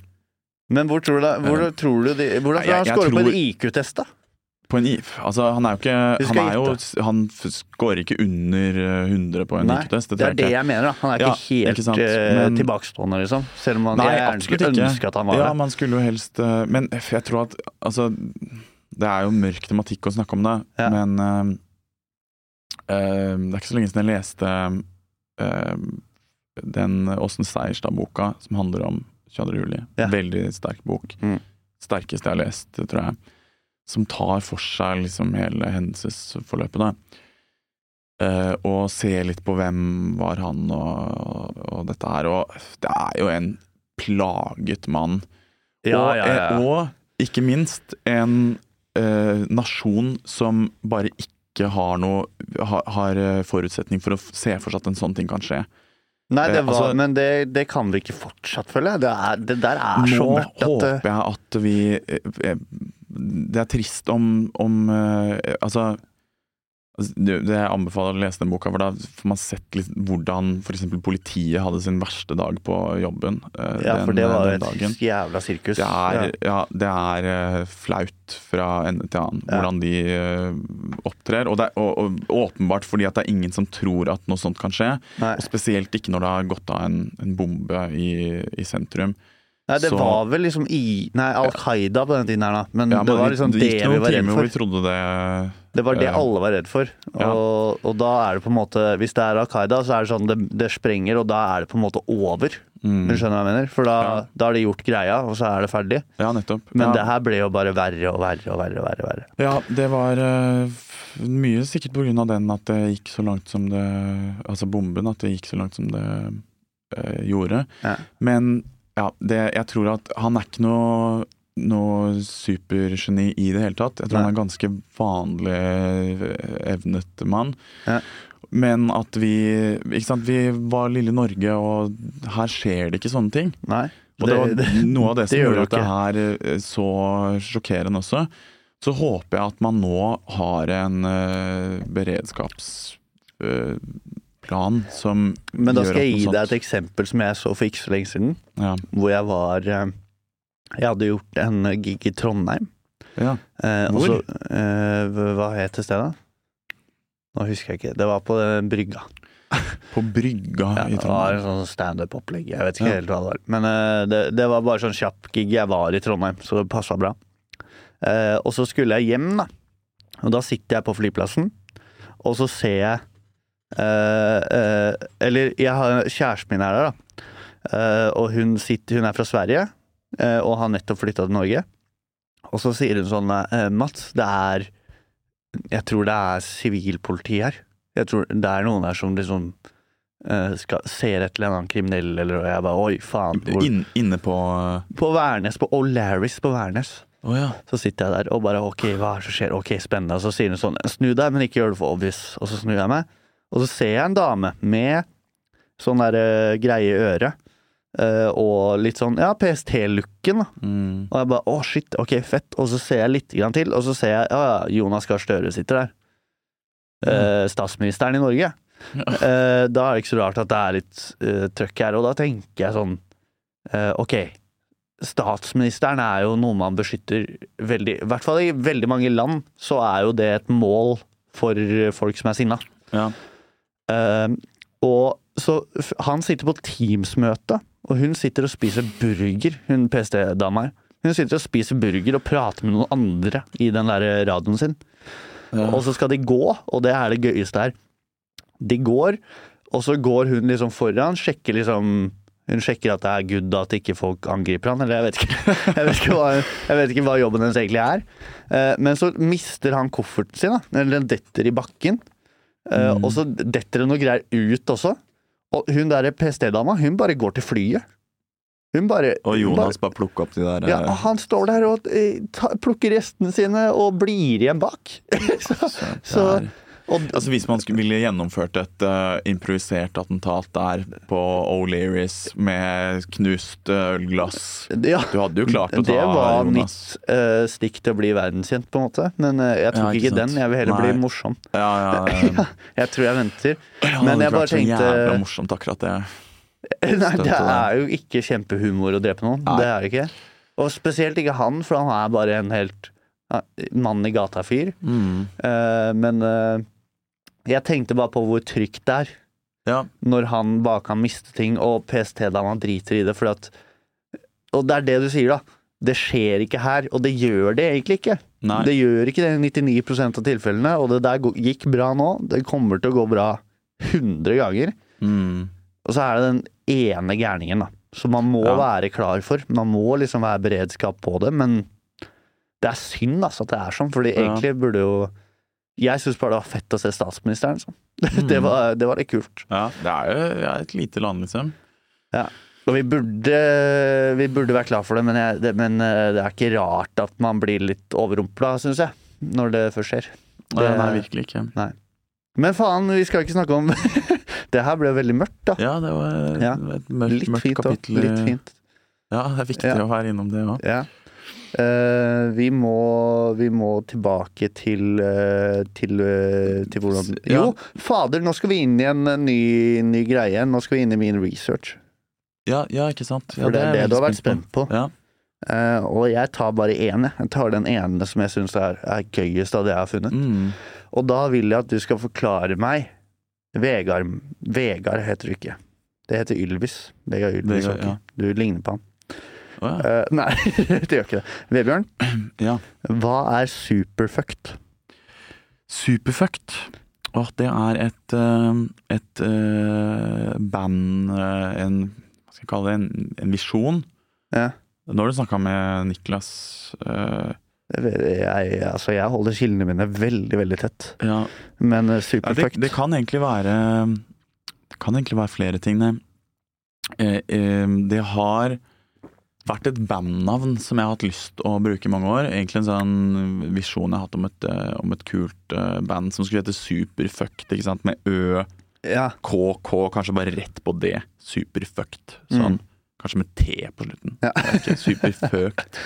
Men hvor tror du, hvor uh, tror du de, Hvordan tror du han scorer på en IQ-test, da? På en IF. Altså, han er jo ikke Han, er jo, han scorer ikke under eh, 100 på en IQ-test. Det det, er det jeg mener, da. Han er Ja, ikke helt ikke eh, men- tilbakestående, liksom. Selv om han, Nei, jeg skulle ønske at han var Ja, det. man skulle jo helst eh, Men jeg tror at Altså, det er jo mørk tematikk å snakke om det, Ja. men uh, eh, Det er ikke så lenge siden jeg leste uh, den Åsen Seierstad-boka som handler om 22. juli. Ja. Veldig sterk bok. Mm. Sterkeste jeg har lest, tror jeg. Som tar for seg liksom hele hendelsesforløpet, da. Uh, og ser litt på hvem var han og, og dette her. Og det er jo en plaget mann. Ja, og, ja, ja. eh, og ikke minst en uh, nasjon som bare ikke har noe har, har forutsetning for å se for seg at en sånn ting kan skje. Nei, det var, uh, altså- men det, det kan vi ikke fortsatt, føler jeg. Det, er, det der er så mørkt at Nå håper jeg at vi Det er trist om, om eh, Altså altså, det, det jeg anbefaler å lese den boka, for da får man sett litt hvordan f.eks. politiet hadde sin verste dag på jobben. eh, Ja, for det var den et jævla sirkus. Det er, Ja. ja, det er eh, flaut fra ende til annen, Ja. hvordan de eh, opptrer. Og, det og, og åpenbart fordi at det er ingen som tror at noe sånt kan skje. Nei. Og spesielt ikke når det har gått av en, en bombe i, i sentrum. Nei, det så- var vel liksom i Nei, Al Qaida på den tiden her, da. Men Ja, det var liksom det, det vi var redd for. vi trodde det Det var det eh, alle var redd for. Ja. Og, og da er det på en måte Hvis det er Al Qaida, så er det sånn det, det sprenger, og da er det på en måte over. mm, Du skjønner hva jeg mener? For da, Ja. da har de gjort greia, og så er det ferdig. Ja, nettopp. Men det her ble jo bare verre og verre og verre. og verre, og verre. Ja, det var uh, mye sikkert på grunn av den at det gikk så langt som det Altså bomben, at det gikk så langt som det uh, gjorde. Men ja, det, jeg tror at han er ikke noe noe supergeni i det hele tatt. Jeg tror Nei. han er en ganske vanlig eh, evnet mann. Ja. Men at vi ikke sant, Vi var lille Norge, og her skjer det ikke sånne ting. Nei. Og det var Det- det- noe av det det gjør gjorde at det her eh, så sjokkerende også. Så håper jeg at man nå har en uh, beredskapsplan som Men da skal jeg gi deg et eksempel som jeg så for ikke så lenge siden. Ja. Hvor jeg var eh, Jeg hadde gjort en gig i Trondheim. ja. Eh, Hvor? så, eh, hva het det stedet? Nå husker jeg ikke. Det var på brygga. På brygga Ja, i det var en Trondheim. sånn standup-opplegg. Jeg vet ikke Ja. helt hva det var. Men eh, det, det var bare sånn kjapp gig. Jeg var i Trondheim, så det passa bra. Eh, og så skulle jeg hjem, da. Og da sitter jeg på flyplassen, og så ser jeg eh, eh, Eller jeg har kjæresten min er der, da. Eh, og hun, sitter, hun er fra Sverige eh, og har nettopp flytta til Norge. Og så sier hun sånn eh, Mats, det er Jeg tror det er sivilpoliti her. Jeg tror det er noen her som liksom eh, skal, ser et eller annet kriminell, eller og jeg bare oi, faen. Hvor, In, inne på på Værnes, på O'Larris på Værnes. ja. Så sitter jeg der og bare ok, hva er det som skjer? Ok, spennende. Og så sier hun sånn snu deg, men ikke gjør det for obvious. Og så snur jeg meg, og så ser jeg en dame med sånn der eh, greie i øret. eh, og litt sånn ja, PST-looken. Mm. Og jeg bare å shit, ok, fett. Og så ser jeg litt grann til, og så ser jeg ja, ja, Jonas Gahr Støre sitter der. Eh, statsministeren i Norge. uh, da er det ikke så rart at det er litt uh, trøkk her. Og da tenker jeg sånn ok, statsministeren er jo noe man beskytter veldig I hvert fall i veldig mange land så er jo det et mål for folk som er sinna. Ja. Eh, og så han sitter på Teams-møte, og hun sitter og spiser burger, hun PST-dama her. Hun sitter og spiser burger og prater med noen andre i den der radioen sin. Ja. Og så skal de gå, og det er det gøyeste her. De går, og så går hun liksom foran, sjekker liksom Hun sjekker at det er good at ikke folk angriper han, eller jeg vet ikke, jeg vet ikke, hva, jeg vet ikke hva jobben hennes egentlig er. Eh, Men så mister han kofferten sin, da. Eller den detter i bakken. Eh, Mm. Og så detter det noe greier ut også. Og hun der PST-dama, hun bare går til flyet. Hun bare Og hun bare- bare plukker opp de der ja, eh, han står der og eh, ta, plukker restene sine og blir igjen bak. så, Så det Altså Hvis man skulle ville gjennomført et uh, improvisert attentat der på O'Learys med knust eh, ølglass ja, Du hadde jo klart å ta det var Jonas. mitt uh, stikk til å bli verdenskjent, på en måte. Men uh, jeg tok Ja, ikke ikke, den. Jeg vil heller Nei. bli morsom. Ja. Jeg tror jeg venter. Det Men jeg bare vært så tenkte- morsomt, akkurat det. Nei, det er jo ikke kjempehumor å drepe noen. Nei. Det er det ikke. Og spesielt ikke han, for han er bare en helt mann i gata-fyr. Mm. Uh, men eh, jeg tenkte bare på hvor trygt det er. Ja. når han bare kan miste ting, og PST-dama driter i det. Fordi at, og det er det du sier, da. Det skjer ikke her, og det gjør det egentlig ikke. Nei. Det gjør ikke det i 99% av tilfellene, og det der gikk bra nå. Det kommer til å gå bra 100 ganger. Mm. Og så er det den ene gærningen, da. Som man må Ja. være klar for. Man må liksom være beredskap på det, men det er synd altså at det er sånn, fordi Ja. egentlig burde jo Jeg syns bare det var fett å se statsministeren liksom. Mm. Det, var, det var litt kult. Ja, det er jo det er et lite land, liksom. Ja. Og vi burde, vi burde være klar for det men, jeg, det, men eh, det er ikke rart at man blir litt overrumpla, syns jeg. Når det først skjer. Det- Nei, virkelig ikke. Men faen, vi skal ikke snakke om Det her ble veldig mørkt, da. Ja, det var Ja. et mørkt, Litt mørkt fint kapittel. Litt fint. Ja, det er viktig Ja. å være innom det òg. Ja. Eh, vi, må, vi må tilbake til eh, til, eh, til hvordan. Jo, fader, nå skal vi inn i en ny, ny greie. Nå skal vi inn i min research. Ja, ja, ikke sant. Ja, For det er det du har vært spent på. Ja. Uh, og jeg tar bare én. Jeg tar den ene som jeg syns er, er gøyest av det jeg har funnet. Mm. Og da vil jeg at du skal forklare meg Vegard Vegard heter du ikke. Det heter Ylvis. Vegard Ylvis. Vegard, ja. Du ligner på han. Ja. Eh, nei, det gjør ikke det. Vebjørn, ja. hva er superfucked? Superfucked. Åh, det er et, eh, et uh, band En Hva skal jeg kalle det? En, en visjon. Ja. Nå har du snakka med Niklas. Uh, Jeg, altså, jeg holder kildene mine veldig, veldig tett. ja. Men superfucked det, det kan egentlig være Det kan egentlig være flere ting, det. Eh, eh, det har vært et bandnavn som jeg har hatt lyst å bruke i mange år. Egentlig en sånn visjon jeg har hatt om et, eh, om et kult eh, band som skulle hete Superfucked, ikke sant? Med Ø, Ja. KK, kanskje bare rett på det. Superfucked. Sånn. Mm. kanskje med T på slutten. Ja. Superfucked.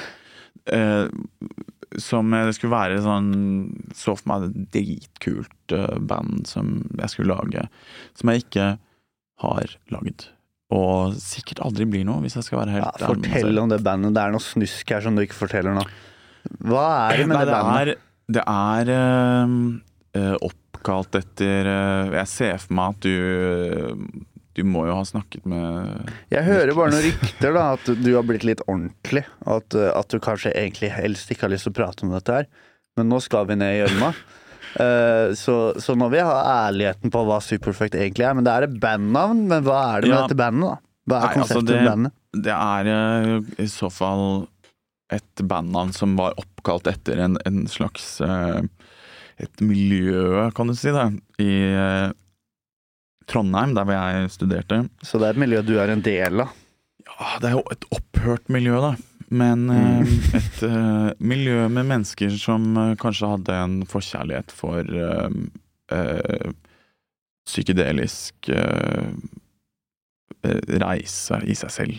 Eh, som det skulle være sånn Så for meg et dritkult eh, band som jeg skulle lage, som jeg ikke har lagd. Og sikkert aldri blir noe, hvis jeg skal være helt med fortell om det bandet. Det er noe snusk her som du ikke forteller nå. Hva er det med Nei, det det bandet? er, det er eh, eh, oppkalt etter øh, Jeg ser for meg at du Du må jo ha snakket med Jeg hører bare noen rykter, da, at du har blitt litt ordentlig. At, at du kanskje egentlig helst ikke har lyst til å prate om dette her. Men nå skal vi ned i gjørma. Uh, så, så nå vi ha ærligheten på hva Superfect egentlig er. Men det er et bandnavn, men hva er det med Ja. dette bandet, da? Hva er Nei, altså, konseptet det- med bandet? Det er eh, i så fall et bandnavn som var oppkalt etter en, en slags eh, Et miljø, kan du si, da, i eh, Trondheim, der hvor jeg studerte. Så det er et miljø du er en del av. Ja, det er jo et opphørt miljø, da. Men Mm. eh, et uh, miljø med mennesker som uh, kanskje hadde en forkjærlighet for uh, psykedelisk reise i seg selv.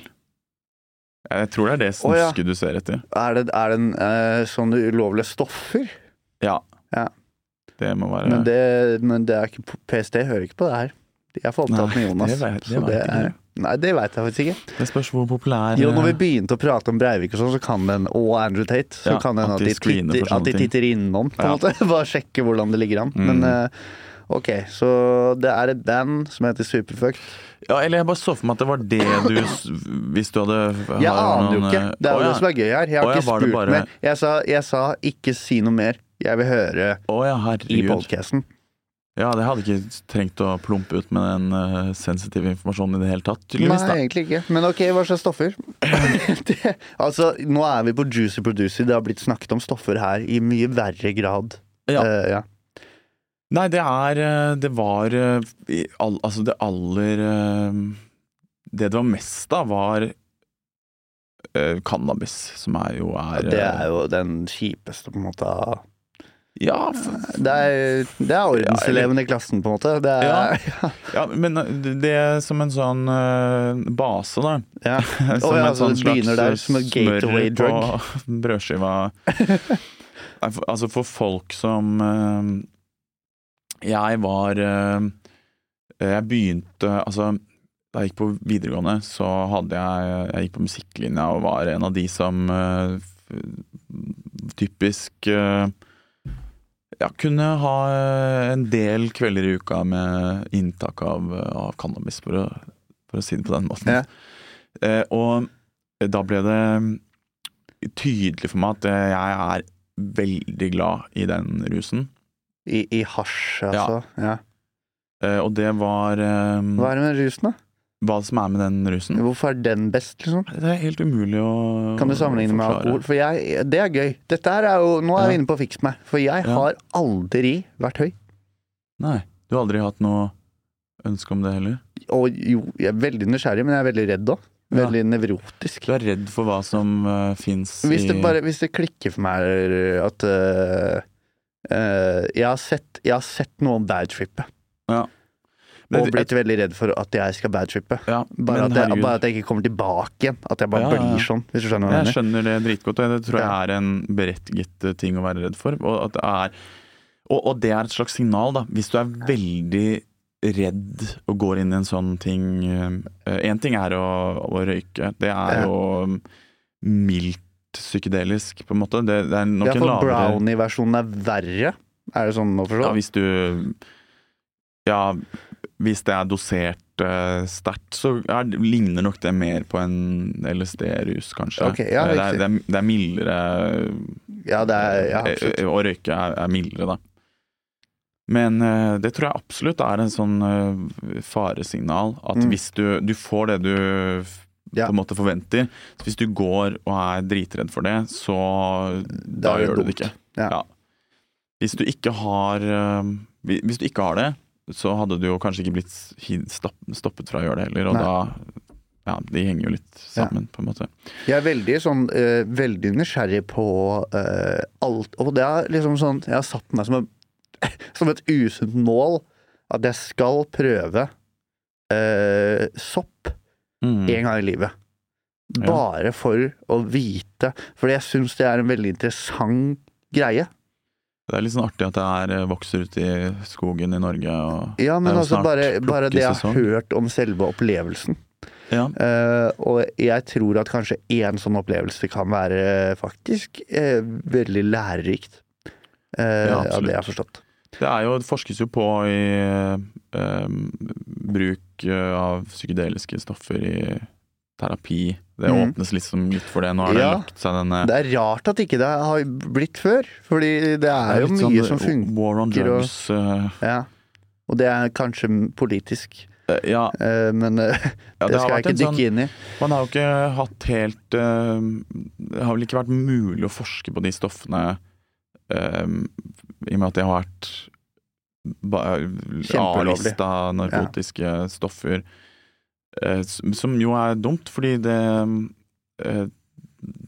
Jeg tror det er det Å, ja. du ser etter. Er det, er det en, sånne ulovlige stoffer? Ja. Ja. Det må være Men det, men det ikke PST hører ikke på det her. De er for opptatt med Jonas. det vet- det så ikke er- Nei, det veit jeg faktisk ikke. Det spørs hvor populær Jo, når vi eh, begynte å prate om Breivik og sånn, så kan den, og Andrew Tate, så Ja, kan den at de titter, at de titter innom, på en Ja. måte. Bare sjekke hvordan det ligger an. Mm. Men eh, ok, så det er et band som heter Superfucked. Ja, eller jeg bare så for meg at det var det du Hvis du hadde Jeg aner jo ikke. eh, Det er jo ja. det som er gøy her. Jeg har Å, ja, ikke spurt bare- mer. Jeg sa, jeg sa ikke si noe mer. Jeg vil høre Å ja, i herregud. Ja, det hadde ikke trengt å plumpe ut med den uh, sensitive informasjonen i det hele tatt, Nei, tydeligvis. da. egentlig ikke. Men ok, hva slags stoffer? det, altså, nå er vi på Juicy Producer. Det har blitt snakket om stoffer her i mye verre grad. Ja. Uh, ja. Nei, det er eh, Det var all, Altså, det aller Det det var mest av, var cannabis, som er jo er Det er jo den kjipeste, på en måte. av- Ja, for... Det er, det er ordenseleven i klassen, på en måte. Det er, ja. ja, men eh, det, er som en sånn eh, base, da. Ja. Som ja, en altså, sånn så slags der som smør på brødskiva. Altså for folk som eh, Jeg var Jeg begynte Altså, da jeg gikk på videregående, så hadde jeg Jeg gikk på musikklinja og var en av de som typisk eh, ja, kunne ha eh, en del kvelder i uka med inntak av, av cannabis, for å, for å si det på den måten. Ja. Eh, og da ble det tydelig for meg at eh, jeg er veldig glad i den rusen. I, I hasj, altså. Ja. Eh, og det var eh, Hva er det med rusen, da? Hva som er med den rusen. Hvorfor er den best, liksom? Det er helt umulig å Kan du sammenligne med alkohol? For jeg, det er gøy. Dette her er jo, Nå er Ja. vi inne på Fiks meg. For jeg Ja. har aldri vært høy. Nei, du har aldri hatt noe ønske om det heller? Og jo, jeg er veldig nysgjerrig, men jeg er veldig redd òg. Ja. Veldig nevrotisk. Du er redd for hva som uh, fins Hvis det, bare, hvis det klikker for meg at uh, uh, jeg, har sett, jeg har sett noen badtrippe. Men Og det- blitt veldig redd for at jeg skal badtrippe. ja, Bare, at jeg, bare at jeg ikke kommer tilbake igjen. At jeg bare Ja, ja, blir sånn, hvis du skjønner hva jeg Jeg mener. skjønner det dritgodt, og det tror jeg er en berettiget eh, ting å være redd for. Og, at det er, og, og det er et slags signal, da. Hvis du er veldig redd og går inn i en sånn ting Én ting er å, å røyke, det er jo um, mildt psykedelisk, på en måte. Det, det er nok Ja, en for lavere brownie-versjonen er verre. Er det sånn å forstå? Ja, hvis du Ja, hvis det er dosert uh, sterkt, så er, ligner nok det mer på en LSD-rus, kanskje. Okay, ja, Eh, det, er, det, er, det er mildere Ja, det er ja, Eh, absolutt. eh, Å røyke er, er mildere, da. Men uh, det tror jeg absolutt er en sånn uh, faresignal. At Mm. hvis du, du får det du Ja. på en måte forventer så Hvis du går og er dritredd for det, så Da, det gjør du det ikke. Ja. Hvis du ikke har uh, Hvis du ikke har det, så hadde du jo kanskje ikke blitt stoppet fra å gjøre det heller, og Nei. da Ja, de henger jo litt sammen, på en måte. Jeg er veldig sånn uh, Veldig nysgjerrig på uh, alt Og det er liksom sånn Jeg har satt meg som, en, som et usunt mål at jeg skal prøve uh, sopp Mm. én gang i livet. Bare for å vite. For jeg syns det er en veldig interessant greie. Det er litt sånn artig at det er eh, vokser ute i skogen i Norge og Ja, men altså bare, bare det jeg har hørt om selve opplevelsen. Ja. Uh, og jeg tror at kanskje én sånn opplevelse kan være faktisk uh, veldig lærerikt. Uh, Ja, av det jeg har forstått. Det er jo, det forskes jo på i eh, bruk eh, av psykedeliske stoffer i terapi. Det mm. åpnes liksom litt for det. Nå har det lagt seg denne Det er rart at ikke det har blitt før, fordi det er jo mye sånn som funker. War on og- drugs. eh, Ja. Og det er kanskje politisk, eh, ja, eh, men eh, ja, det skal jeg ikke dykke sånn- inn i. Man har jo ikke hatt helt Det har vel ikke vært mulig å forske på de stoffene eh, i og med at det har vært. A-lista narkotiske stoffer. Eh, som jo er dumt, fordi det eh,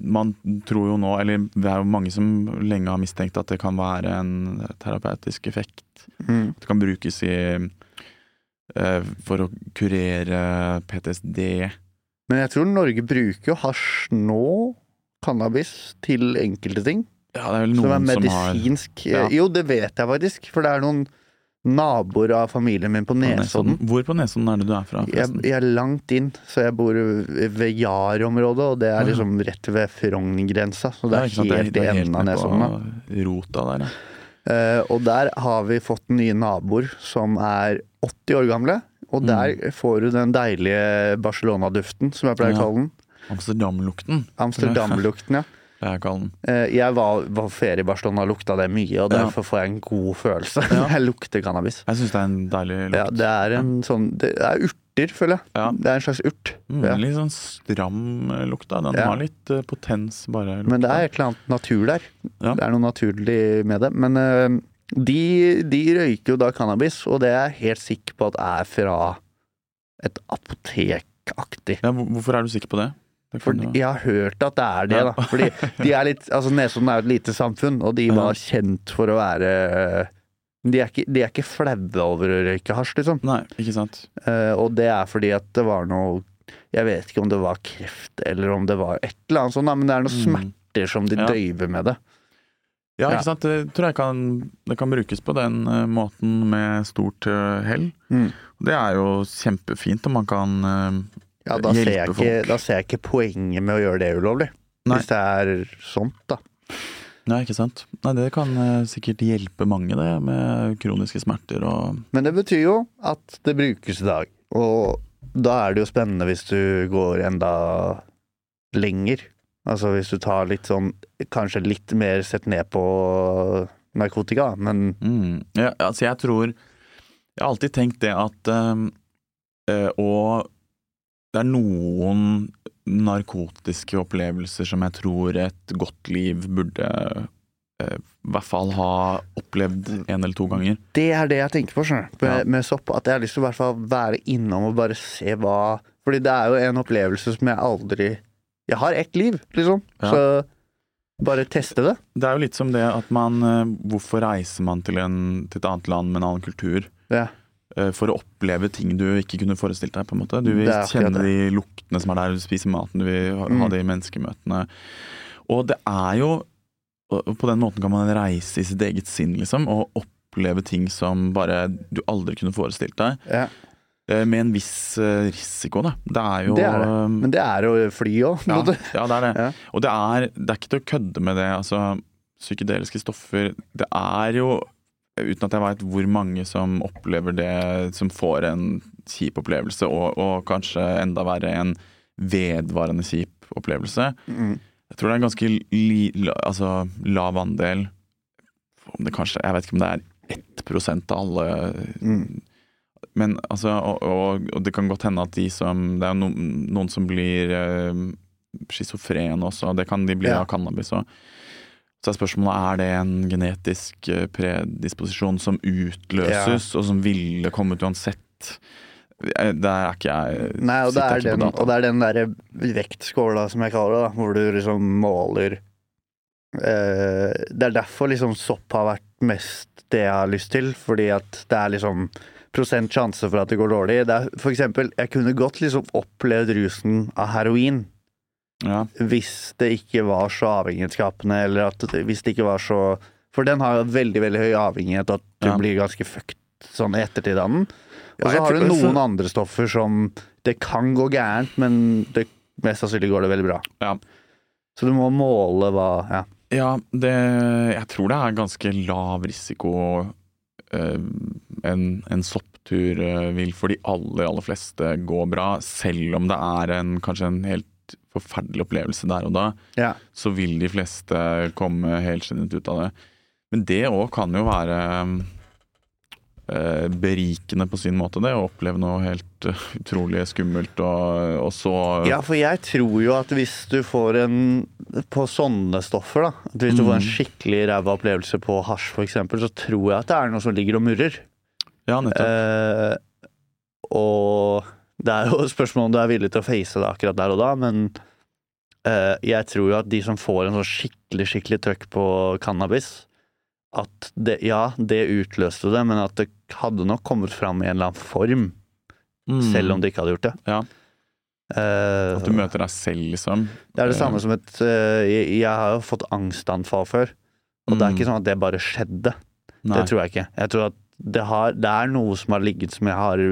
Man tror jo nå, eller det er jo mange som lenge har mistenkt at det kan være en terapeutisk effekt. Mm. Det kan brukes i eh, for å kurere PTSD. Men jeg tror Norge bruker jo hasj nå, cannabis, til enkelte ting. Ja, det er vel Som er noen som har. Ja. Jo, det vet jeg faktisk, for det er noen naboer av familien min på Nesodden. Hvor på Nesodden er det du er fra? Jeg, jeg er langt inn, så jeg bor ved Jar-området, og det er liksom rett ved Frogn-grensa. Så det er sant, helt i enden av Nesodden. Rota der, ja. Uh, og der har vi fått nye naboer som er 80 år gamle. Og Mm. der får du den deilige Barcelona-duften, som jeg pleier å Ja. kalle den. Amsterdam-lukten, Amsterdam-lukten, ja. Jeg. Eh, jeg var, var ferie i Barcelona og lukta det mye, og derfor får jeg en god følelse Ja. jeg lukter cannabis. Jeg syns det er en deilig lukt. Ja, det er en sånn Det er urter, føler jeg. Ja. Det er en slags urt. Mm. Litt sånn stram lukt. da. Den har litt uh, potens, bare. Lukta. Men det er et eller annet natur der. Det er noe naturlig med det. Men uh, de, de røyker jo da cannabis, og det er jeg helt sikker på at er fra et apotekaktig. ja, Hvorfor er du sikker på det? For jeg har hørt at det er det, da. Fordi de er litt Altså Nesodden er jo et lite samfunn, og de var kjent for å være de er, ikke, de er ikke flaue over å røyke hasj, liksom. Nei, ikke sant. Eh, og det er fordi at det var noe Jeg vet ikke om det var kreft, eller om det var et eller annet sånt, da, men det er noen Mm. smerter som de Ja. døyver med det. Ja, ikke sant. Det tror jeg kan, det kan brukes på den uh, måten med stort uh, hell. Mm. Det er jo kjempefint om man kan eh, Ja, da ser, jeg ikke, folk. da ser jeg ikke poenget med å gjøre det ulovlig. Nei. Hvis det er sånt, da. Nei, ikke sant. Nei, det kan eh, sikkert hjelpe mange, det, med kroniske smerter og Men det betyr jo at det brukes i dag. Og da er det jo spennende hvis du går enda lenger. Altså hvis du tar litt sånn Kanskje litt mer sett ned på narkotika, men mm. ja, Altså, jeg tror Jeg har alltid tenkt det at øh, Og det er noen narkotiske opplevelser som jeg tror et godt liv burde eh, i hvert fall ha opplevd en eller to ganger. det er det jeg tenker på, skjønner. Med, Ja. med sopp. At jeg har lyst til å hvert fall være innom og bare se hva Fordi det er jo en opplevelse som jeg aldri Jeg har ett liv, liksom. Ja. Så bare teste det. Det er jo litt som det at man eh, Hvorfor reiser man til, en, til et annet land med en annen kultur? Ja. Eh, For å oppleve ting du ikke kunne forestilt deg. på en måte Du vil kjenne de luktene som er der, du spiser maten, du vil ha, Mm. de menneskemøtene. Og det er jo På den måten kan man reise i sitt eget sinn, liksom, og oppleve ting som bare du aldri kunne forestilt deg. Ja. Eh, Med en viss eh, risiko, da. Det er jo Det er det. Men det er jo fly òg, på en ja, måte. ja, det er det. Ja. Og det er, det er ikke til å kødde med det. Altså, psykedeliske stoffer Det er jo Uten at jeg veit hvor mange som opplever det, som får en kjip opplevelse, og, og kanskje enda verre en vedvarende kjip opplevelse. Mm. Jeg tror det er en ganske li, la, altså, lav andel om det kanskje, Jeg vet ikke om det er 1% av alle Mm. men altså, og, og, og det kan godt hende at de som Det er no, noen som blir uh, schizofrene også, det kan de bli Ja. av cannabis òg. Så er spørsmålet er det en genetisk eh, predisposisjon som utløses, og som ville kommet uansett. Eh, Der er ikke jeg Nei, og det er den, og det er den derre vektskåla, som jeg kaller det, da, hvor du liksom måler eh, Det er derfor liksom sopp har vært mest det jeg har lyst til, fordi at det er liksom prosent sjanse for at det går dårlig. Det er, for eksempel, jeg kunne godt liksom opplevd rusen av heroin, Ja. hvis det ikke var så avhengighetsskapende, eller at hvis det ikke var så For den har jo veldig veldig høy avhengighet, at du Ja. blir ganske fucked sånn i ettertid av den. Og så har du noen andre stoffer som Det kan gå gærent, men det, mest sannsynlig går det veldig bra. Ja. Så du må måle hva Ja. Ja, det, jeg tror det er ganske lav risiko eh, en, en sopptur eh, vil for de aller, aller fleste gå bra. Selv om det er en, kanskje en helt forferdelig opplevelse der og da, ja. så vil de fleste komme helskinnet ut av det. Men det òg kan jo være eh, berikende på sin måte, det. Å oppleve noe helt eh, utrolig skummelt og, og så Ja, for jeg tror jo at hvis du får en På sånne stoffer, da. Hvis du får en Mm. skikkelig ræva opplevelse på hasj, f.eks., så tror jeg at det er noe som ligger og murrer. Ja, nettopp. Eh, det er jo et spørsmål om du er villig til å face det akkurat der og da, men uh, jeg tror jo at de som får en sånn skikkelig, skikkelig trøkk på cannabis, at det, ja, det utløste det, men at det hadde nok kommet fram i en eller annen form, Mm. selv om det ikke hadde gjort det. Ja. Uh, At du møter deg selv, liksom. det er det samme som et uh, jeg, jeg har jo fått angstanfall før, og det er Mm. ikke sånn at det bare skjedde. Nei. Det tror jeg ikke. Jeg tror at det, har, det er noe som har ligget som jeg har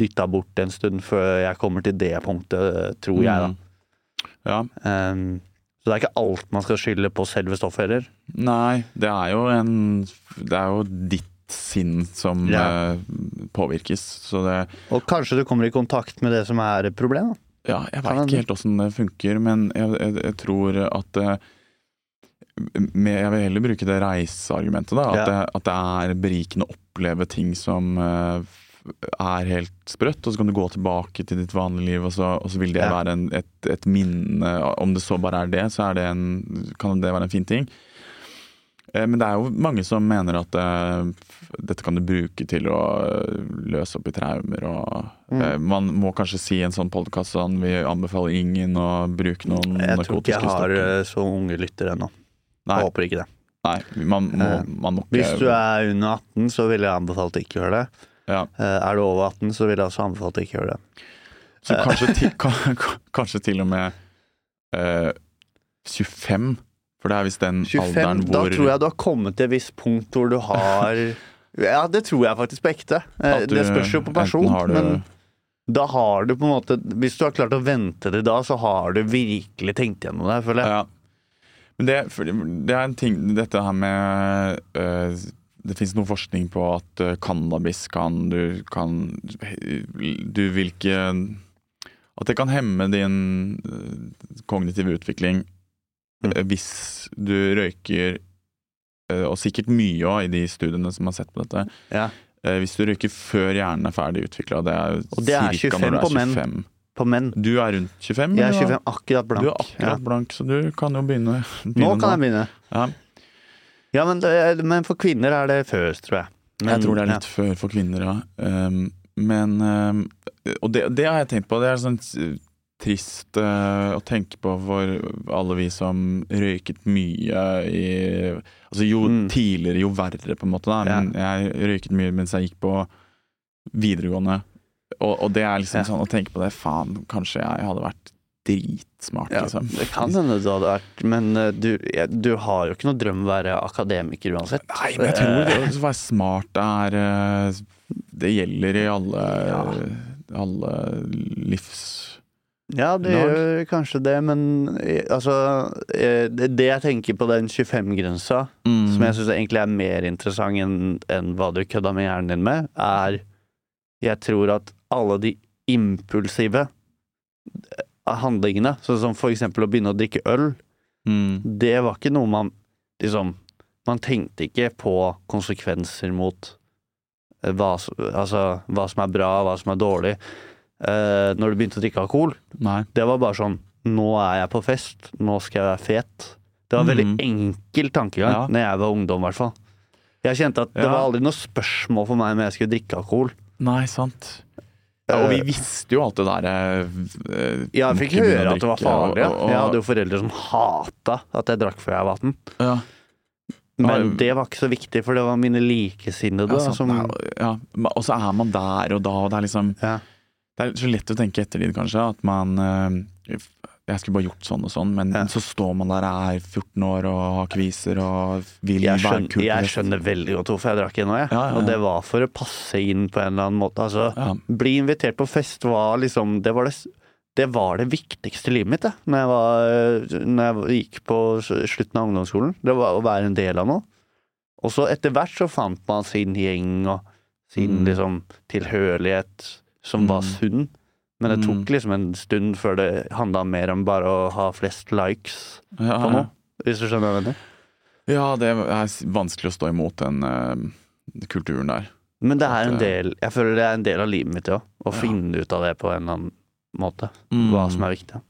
dytta bort en stund før jeg kommer til det punktet, tror jeg, da. Mm. Ja. Um, så det er ikke alt man skal skylde på selve stoffet heller. Nei, det er jo en Det er jo ditt sinn som Ja. uh, påvirkes, så det Og kanskje du kommer i kontakt med det som er problemet? Ja, jeg veit ikke helt åssen det funker, men jeg, jeg, jeg tror at eh, med, Jeg vil heller bruke det reiseargumentet, da. At, Ja. det, at det er berikende å oppleve ting som eh, er helt sprøtt, og så kan du gå tilbake til ditt vanlige liv, og så, og så vil det Ja. være en, et, et minne. Om det så bare er det, så er det en, kan det være en fin ting. Eh, Men det er jo mange som mener at eh, dette kan du bruke til å løse opp i traumer. Og, Mm. man må kanskje si i en sånn podkast sånn vi anbefaler ingen å bruke noen Jeg tror ikke jeg har stoffer. eh, så unge lyttere ennå. Nei, Jeg håper ikke det. nei man, må, Eh, man må ikke Hvis du er under 18, så ville jeg anbefalt å ikke gjøre det. ja. Eh, Er du over 18, så ville jeg også anbefalt å ikke gjøre det. Så kanskje til, kanskje til og med eh, 25. For det er visst den 25, alderen da tror jeg du har kommet til et visst punkt hvor du har Ja, det tror jeg faktisk på ekte. Eh, du Det spørs jo på person, du- men da har du på en måte Hvis du har klart å vente til da, så har du virkelig tenkt gjennom det, føler jeg. Ja. Men det, det er en ting Dette her med øh, Det fins noe forskning på at øh, cannabis kan du kan Du vil ikke At det kan hemme din øh, kognitive utvikling Mm. hvis du røyker Og sikkert mye òg i de studiene som har sett på dette. Ja. Hvis du røyker før hjernen er ferdig utvikla, det er Og det er cirka 25 når du er på menn. 25. På menn. Du er rundt 25? Jeg er eller 25, akkurat blank. Du er akkurat Ja. blank, så du kan jo begynne, Nå begynne kan jeg begynne. Ja. Ja, men, det, men for kvinner er det før, tror jeg. Men, jeg tror det er litt før for kvinner, ja. Um, men um, Og det, det har jeg tenkt på. Det er sånn trist uh, å tenke på for alle vi som røyket mye i Altså jo Mm. tidligere, jo verre, på en måte. Da. Men jeg røyket mye mens jeg gikk på videregående. Og, og det er liksom sånn å tenke på det Faen, kanskje jeg hadde vært dritsmart, Ja, liksom. det kan hende det hadde vært Men eh, du, du har jo ikke noe drøm å være akademiker uansett. Nei, men jeg tror det å være smart er eh, Det gjelder i alle, Ja. alle livs... Ja, det lag. gjør kanskje det, men eh, altså Det det jeg tenker på den 25-grensa, Mm. som jeg syns egentlig er mer interessant enn enn hva du kødda med hjernen din med, er Jeg tror at alle de impulsive eh, handlingene, sånn som for eksempel å begynne å drikke øl, Mm. det var ikke noe man liksom Man tenkte ikke på konsekvenser mot eh, hva, altså, hva som er bra, hva som er dårlig. Eh, når du begynte å drikke alkohol, Nei. det var bare sånn Nå er jeg på fest, nå skal jeg være fet. Det var en veldig mm. enkel tankegang Ja. Når jeg var ungdom, i hvert fall. Jeg kjente at det var aldri noe spørsmål for meg om jeg skulle drikke alkohol. Nei, sant. Ja, og vi Eh, visste jo alt det der eh, Ja, jeg fikk høre at det var farlig. Ja. og- og- Jeg hadde jo foreldre som hata at jeg drakk før jeg var 18. ja. Men det var ikke så viktig, for det var mine likesinnede Ja, sant. som ja, og så er man der og da, og det er liksom Ja. Det er så lett å tenke i ettertid, kanskje, at man eh, jeg skulle bare gjort sånn og sånn, men Ja. så står man der og er 14 år og har kviser og vil Jeg være skjønner, kul. jeg skjønner veldig godt hvorfor jeg drakk inn nå, jeg. Ja, ja. Og det var for å passe inn på en eller annen måte. Altså. Bli invitert på fest var liksom Det var det, det, var det viktigste i livet mitt, det. Når jeg, var, når jeg gikk på slutten av ungdomsskolen. Det var å være en del av noe. Og så etter hvert så fant man sin gjeng og sin Mm. liksom tilhørighet som var Mm. sunn. Men det tok Mm. liksom en stund før det handla mer om bare å ha flest likes Ja, på noe. Hvis du skjønner hva jeg mener? ja, det er vanskelig å stå imot den uh, kulturen der. Men det er en del Jeg føler det er en del av livet mitt òg. Å Ja. finne ut av det på en eller annen måte. Hva som er viktig.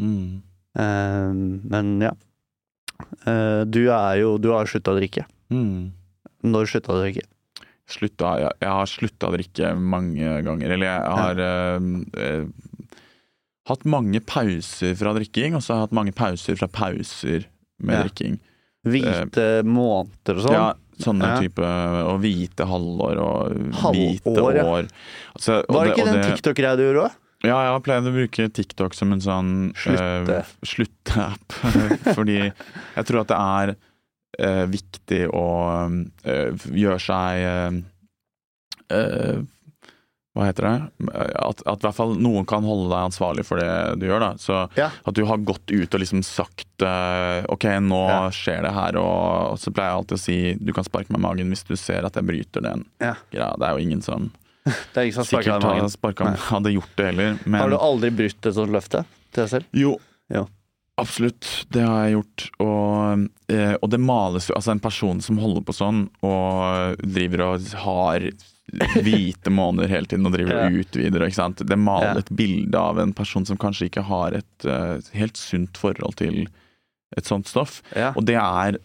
Mm. Uh, men ja. Uh, du er jo Du har slutta å drikke. Mm. Når slutta du å drikke? Slutta, jeg, jeg har slutta å drikke mange ganger. Eller jeg har eh, eh, hatt mange pauser fra drikking, og så har jeg hatt mange pauser fra pauser med Ja. drikking. Hvite måneder og sånn? Ja, sånne Ja. type Og hvite halvår og Halvår, hvite ja. år. Altså, Var det ikke den TikTok-greia du gjorde òg? Ja, jeg har pleid å bruke TikTok som en sånn Slutte. eh, slutte-app. Fordi jeg tror at det er eh, viktig å eh, gjøre seg eh, eh, Hva heter det? At, at i hvert fall noen kan holde deg ansvarlig for det du gjør. da Så Ja. At du har gått ut og liksom sagt eh, Ok, nå Ja. skjer det her, og, og så pleier jeg alltid å si du kan sparke meg i magen hvis du ser at jeg bryter den Ja. greia. Det er jo ingen som Det er ingen som sparker deg i hadde, magen. sparket, hadde gjort det heller. Men Har du aldri brutt et sånt løfte til deg selv? jo, Ja. Absolutt. Det har jeg gjort. Og, eh, og det males jo Altså, en person som holder på sånn, og driver og har hvite måneder hele tiden og driver og utvider, ikke sant. Det maler et bilde av en person som kanskje ikke har et eh, helt sunt forhold til et sånt stoff. Ja. Og det er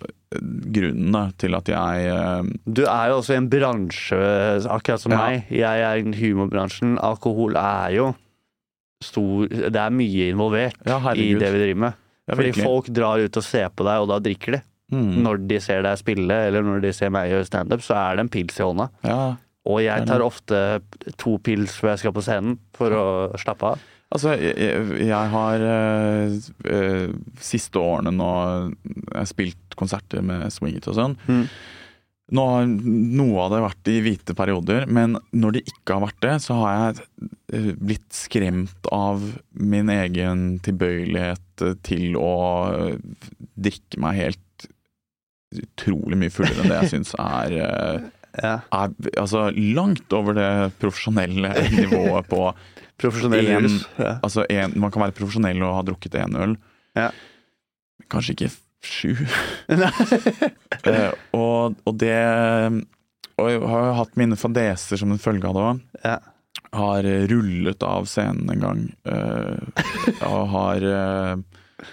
grunnen da, til at jeg uh, Du er jo også i en bransje, akkurat som Ja. meg. Jeg er i humorbransjen. Alkohol er jo stor Det er mye involvert Ja, i det vi driver med. Ja, Fordi folk drar ut og ser på deg, og da drikker de. mm. Når de ser deg spille, eller når de ser meg gjøre standup, så er det en pils i hånda. Ja, Og jeg tar ofte to pils før jeg skal på scenen, for å slappe av. Altså, jeg, jeg- har øh, eh, siste årene nå jeg har spilt konserter med Swingit og sånn. Mm. Nå har noe av det vært i hvite perioder, men når det ikke har vært det, så har jeg eh, blitt skremt av min egen tilbøyelighet til å eh, drikke meg helt utrolig mye fullere enn det jeg syns er eh, er altså langt over det profesjonelle nivået på Profesjonell En- Altså en, Man kan være profesjonell og ha drukket én øl. Ja. Kanskje ikke sju. Eh, og, og det Og jeg har jo hatt mine fadeser som en følge av det òg. Ja. Har rullet av scenen en gang. eh, og har eh,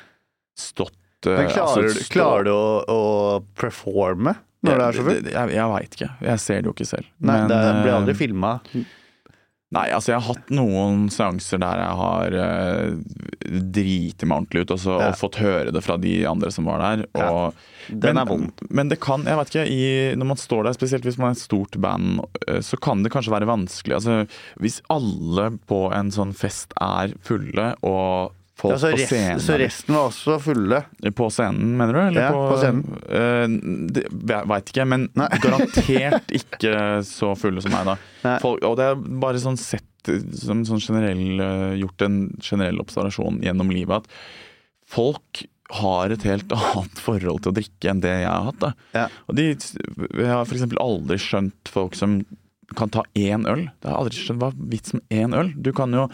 stått eh, Men klarer, altså, stå- klarer du å, å performe når du er så fullt? Jeg, jeg, veit ikke. Jeg ser det jo ikke selv. Nei, det blir eh, aldri filma. Nei, altså jeg har hatt noen seanser der jeg har uh, driti meg ordentlig ut og, så, Ja. og fått høre det fra de andre som var der. Ja. Den men, er vond. Men det kan, jeg vet ikke, i, når man står der, spesielt hvis man er et stort band, eh, så kan det kanskje være vanskelig. Altså, hvis alle på en sånn fest er fulle, og folk Ja, så, på rest, scenen så resten var også fulle. På scenen, mener du? Eller Ja, på scenen. Uh, veit ikke, men Nei. garantert ikke så fulle som meg, da. Folk, og det er bare sånn sett som sånn generell, eh, gjort en generell observasjon gjennom livet at folk har et helt annet forhold til å drikke enn det jeg har hatt. Ja. Og de, jeg har f.eks. aldri skjønt folk som kan ta én øl. Det har aldri skjønt Hva vitsen med én øl? Du kan jo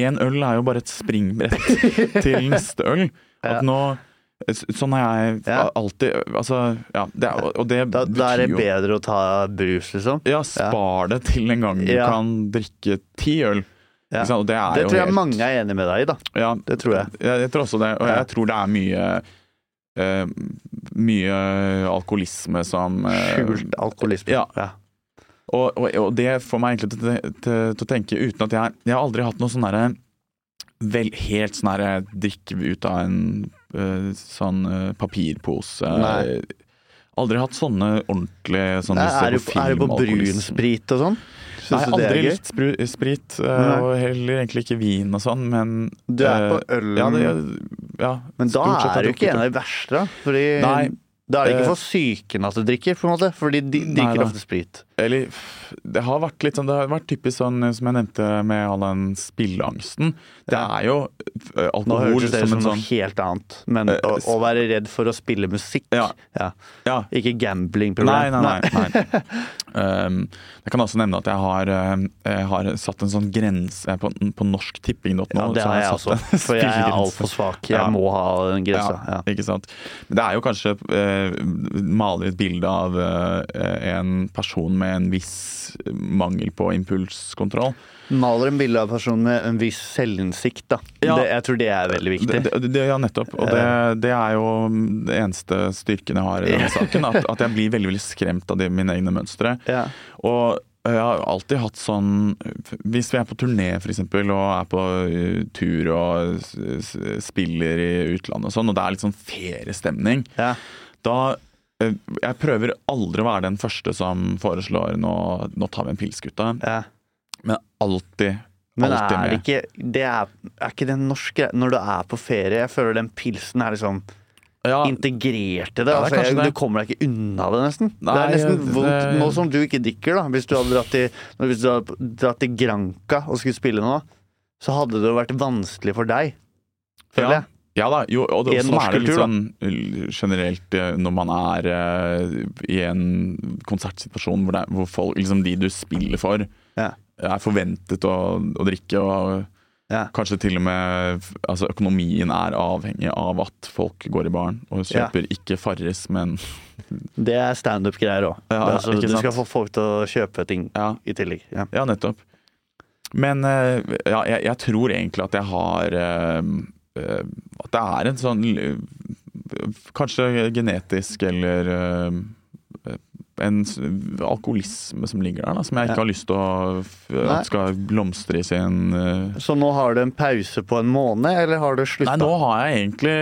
Én øl er jo bare et springbrett til neste øl. At nå Sånn har jeg Ja. alltid Altså, ja. Det, og det Da, da er det bedre å ta brus, liksom. ja, spar det til en gang du Ja. kan drikke ti øl. Ja. Det er Det tror jeg helt, mange er enig med deg i, da. Ja, Det tror jeg. jeg, jeg tror også det. Og Ja. jeg tror det er mye Uh, Mye alkoholisme som uh, Skjult alkoholisme. Ja. Og, og, og det får meg egentlig til, til, til å tenke uten at jeg Jeg har aldri hatt noe sånn derre Vel, helt sånn her drikke ut av en uh, sånn uh, papirpose. Nei. Aldri hatt sånne ordentlige sånn Nei, Er, du, er du på brunsprit og sånn? Nei, aldri likt spru- sprit, uh, og heller egentlig ikke vin og sånn, men Du er på øl? Ja, det, ja, men da er du ikke en av de verste, da. Fordi Nei, da er det ikke for syken at du drikker, på en måte. Fordi de drikker ofte sprit. Eller det har vært litt sånn Det har vært typisk sånn som jeg nevnte med all den spilleangsten. Det er jo alkohol Nå høres det ut som som noe sånn helt annet. Men Eh, å, å være redd for å spille musikk, Ja. ja. Ja. ikke gamblingproblem. Nei, nei, nei. nei. Um, jeg kan også nevne at jeg har, um, jeg har satt en sånn grense på, på norsktipping.no. Ja, det har jeg også. en For jeg er altfor svak. Jeg Ja. må ha den grensa. Ja. Ikke sant. Men det er jo kanskje uh, Maler et bilde av uh, en person med en viss mangel på impulskontroll. Maler en bilde av personen med en viss selvinnsikt, da. Ja. Det, jeg tror det er veldig viktig. Det, det, ja, nettopp. Og det, det er jo det eneste styrken jeg har i denne saken. At, at jeg blir veldig veldig skremt av de, mine egne mønstre. Ja. Og jeg har alltid hatt sånn Hvis vi er på turné eksempel, og er på uh, tur og spiller i utlandet og sånn, og det er litt sånn feriestemning, Ja. da Jeg prøver aldri å være den første som foreslår nå, nå tar vi en pils, gutta. Ja. Men alltid, Men alltid er det med. ikke det er, er ikke den norske Når du er på ferie, jeg føler den pilsen er liksom Ja, integrert i det. Ja, det altså, jeg, du kommer deg ikke unna det, nesten. det er nesten det- vondt Nå som du ikke drikker, da. Hvis du hadde dratt til, hvis du hadde dratt til Granca og skulle spille nå, så hadde det vært vanskelig for deg. Føler Ja. jeg. Ja da, jo, og det, sånn er det litt sånn uh, generelt uh, når man er uh, i en konsertsituasjon hvor, det hvor folk, liksom de du spiller for, Ja. er forventet å, å drikke. og Ja. Kanskje til og med altså Økonomien er avhengig av at folk går i baren og Ja. kjøper ikke Farris, men Det er standup-greier òg. Ja, altså, du skal få folk til å kjøpe ting ja, i tillegg. Ja. ja nettopp. Men ja, jeg, jeg tror egentlig at jeg har At det er en sånn uh, Kanskje genetisk eller uh, en alkoholisme som ligger der, da, som jeg ikke Ja. har lyst til å at skal blomstre i sin uh, Så nå har du en pause på en måned, eller har du slutta? Nei, nå har jeg egentlig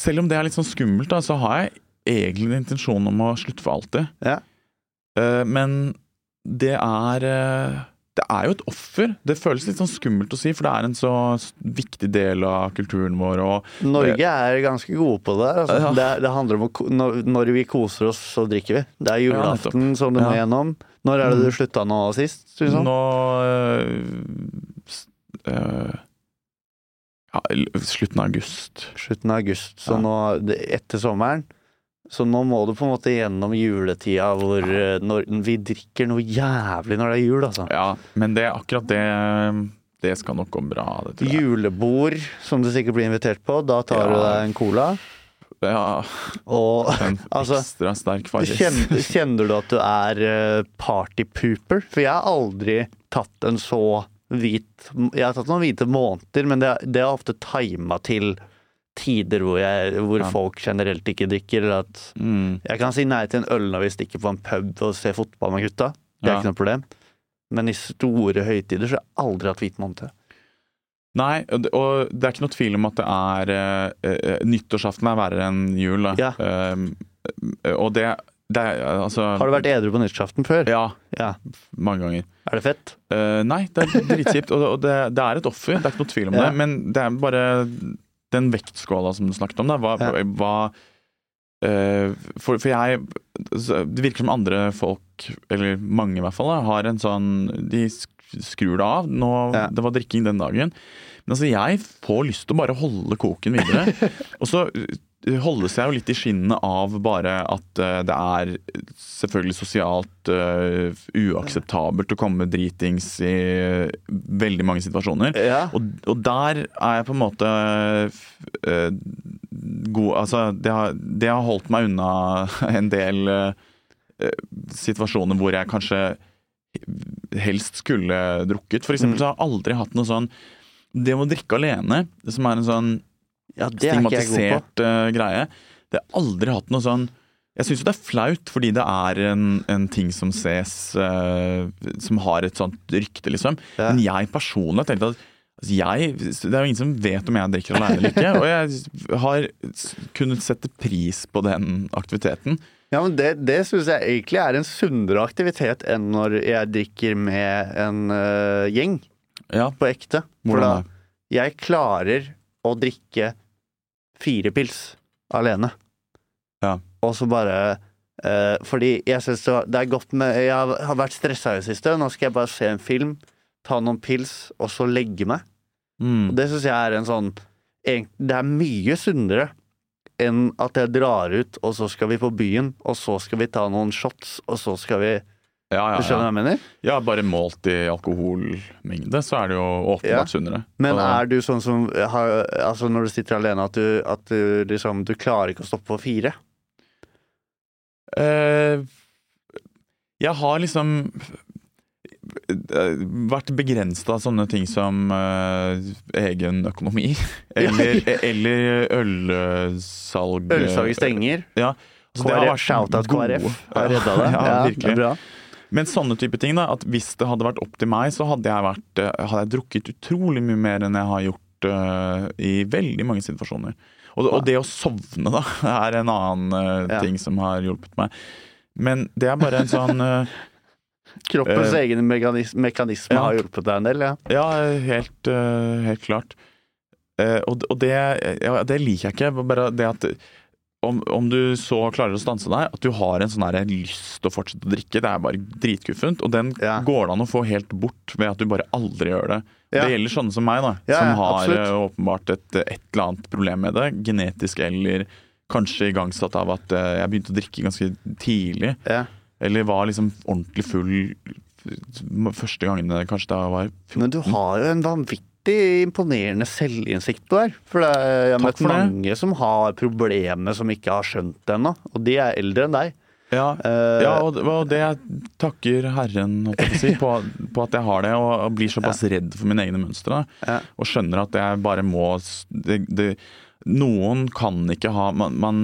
Selv om det er litt sånn skummelt, da, så har jeg egentlig en intensjon om å slutte for alltid. Ja. Uh, men det er eh, Det er jo et offer. Det føles litt sånn skummelt å si, for det er en så viktig del av kulturen vår. Norge er ganske gode på det. der, Altså. Ja. Det, det handler om å, når, når vi koser oss, så drikker vi. Det er julaften som du må Ja. gjennom. Når er det du Mm. slutta nå sist? Liksom? nå øh, eh, ja, Slutten av august. Slutten av august. Så Ja. nå, etter sommeren. Så nå må du på en måte gjennom juletida hvor eh, når, vi drikker noe jævlig når det er jul, altså. Ja, men det er akkurat det Det skal nok gå bra. Det tror jeg. Julebord, som du sikkert blir invitert på. Da tar du deg en cola. Ja, Og en Altså, ekstra sterk Farris. kjenner, kjenner du at du er eh, partypooper? For jeg har aldri tatt en så hvit Jeg har tatt noen hvite måneder, men det, det er ofte tima til tider hvor, jeg, hvor Ja. folk generelt ikke drikker. Eller at Mm. jeg kan si nei til en øl når vi stikker på en pub og ser fotball med gutta. Det er Ja. ikke noe problem. Men i store høytider så har jeg aldri hatt hvit måned. Nei, og det, er ikke noe tvil om at det er eh, Nyttårsaften er verre enn jul. Da. Ja. Uh, og det, det er altså Har du vært edru på nyttårsaften før? Ja, Ja. mange ganger. Er det fett? Uh, nei, det er dritkjipt. og det, det er et offer, det er ikke noe tvil om Ja. det. Men det er bare den vektskåla som du snakket om, da. Hva, Ja. hva eh, for, for jeg Det virker som andre folk, eller mange i hvert fall, da, har en sånn De skrur det av. Nå, Ja. Det var drikking den dagen. Men altså, jeg får lyst til å bare holde koken videre. og så eh, holdes jeg jo litt i skinnet av bare at eh, det er selvfølgelig sosialt uh, uakseptabelt å komme dritings i veldig mange situasjoner. Ja. Og, og der er jeg på en måte uh, god Altså, det har, det har holdt meg unna en del uh, situasjoner hvor jeg kanskje helst skulle drukket. For eksempel Mm. så har jeg aldri hatt noe sånn Det å drikke alene, som er en sånn ja, det er stigmatisert eh, greie. Det har aldri hatt noe sånn Jeg syns jo det er flaut, fordi det er en, en ting som ses uh, Som har et sånt rykte, liksom. Ja. Men jeg personlig har tenkt at altså, jeg, Det er jo ingen som vet om jeg drikker alene eller ikke. Og jeg har kunnet sette pris på den aktiviteten. Ja, men Det, det syns jeg egentlig er en sunnere aktivitet enn når jeg drikker med en uh, gjeng Ja, på ekte. Hvordan da da? jeg klarer å drikke fire pils alene. Ja. Og så bare eh, Fordi jeg syns det, er godt med Jeg har, vært stressa i det siste. Nå skal jeg bare se en film, ta noen pils, og så legge meg. Mm. Og det syns jeg er en sånn Det er mye sunnere enn at jeg drar ut, og så skal vi på byen, og så skal vi ta noen shots, og så skal vi Ja, Du ja, skjønner hva jeg mener? ja, bare målt i alkoholmengde, så er det jo åpenbart Ja. sunnere. Men er du sånn som har, Altså når du sitter alene, at du, at du liksom Du klarer ikke å stoppe på fire? Eh, jeg har liksom eh, vært begrensa av sånne ting som uh, egen økonomi. Eller, eller ølsalg. Ølsalget stenger. Ja. Så det har KrF, Shout-out KrF. Har redda det. Ja, det er virkelig. bra. Men sånne type ting, da. At hvis det hadde vært opp til meg, så hadde jeg, vært, eh, hadde jeg drukket utrolig mye mer enn jeg har gjort uh, i veldig mange situasjoner. Og, og det å sovne, da, er en annen Ja. ting som har hjulpet meg. Men det er bare en sånn uh, Kroppens uh, mekanis mekanisme ja. har hjulpet deg en del, ja. Ja, helt, helt klart. Og, og det, ja, det liker jeg ikke. Bare det at om, om du så klarer å stanse deg, at du har en sånn her lyst til å fortsette å drikke, det er bare dritguffent. Og den Ja. går det an å få helt bort ved at du bare aldri gjør det. Ja. Det gjelder sånne som meg, da. Ja, som har absolutt. eh, åpenbart et, et eller annet problem med det. Genetisk eller kanskje igangsatt av at eh, jeg begynte å drikke ganske tidlig. Eller var liksom ordentlig full første gangene kanskje da jeg var 14. Men du har jo en vanvittig imponerende selvinnsikt på det. For det jeg har møtt mange som har problemer som ikke har skjønt det ennå. Og de er eldre enn deg. Ja, uh, ja og, og det jeg takker Herren på, si, på, på at jeg har det, og, blir såpass redd for mine egne mønstre. Ja. Og skjønner at jeg bare må det, det, Noen kan ikke ha man, man,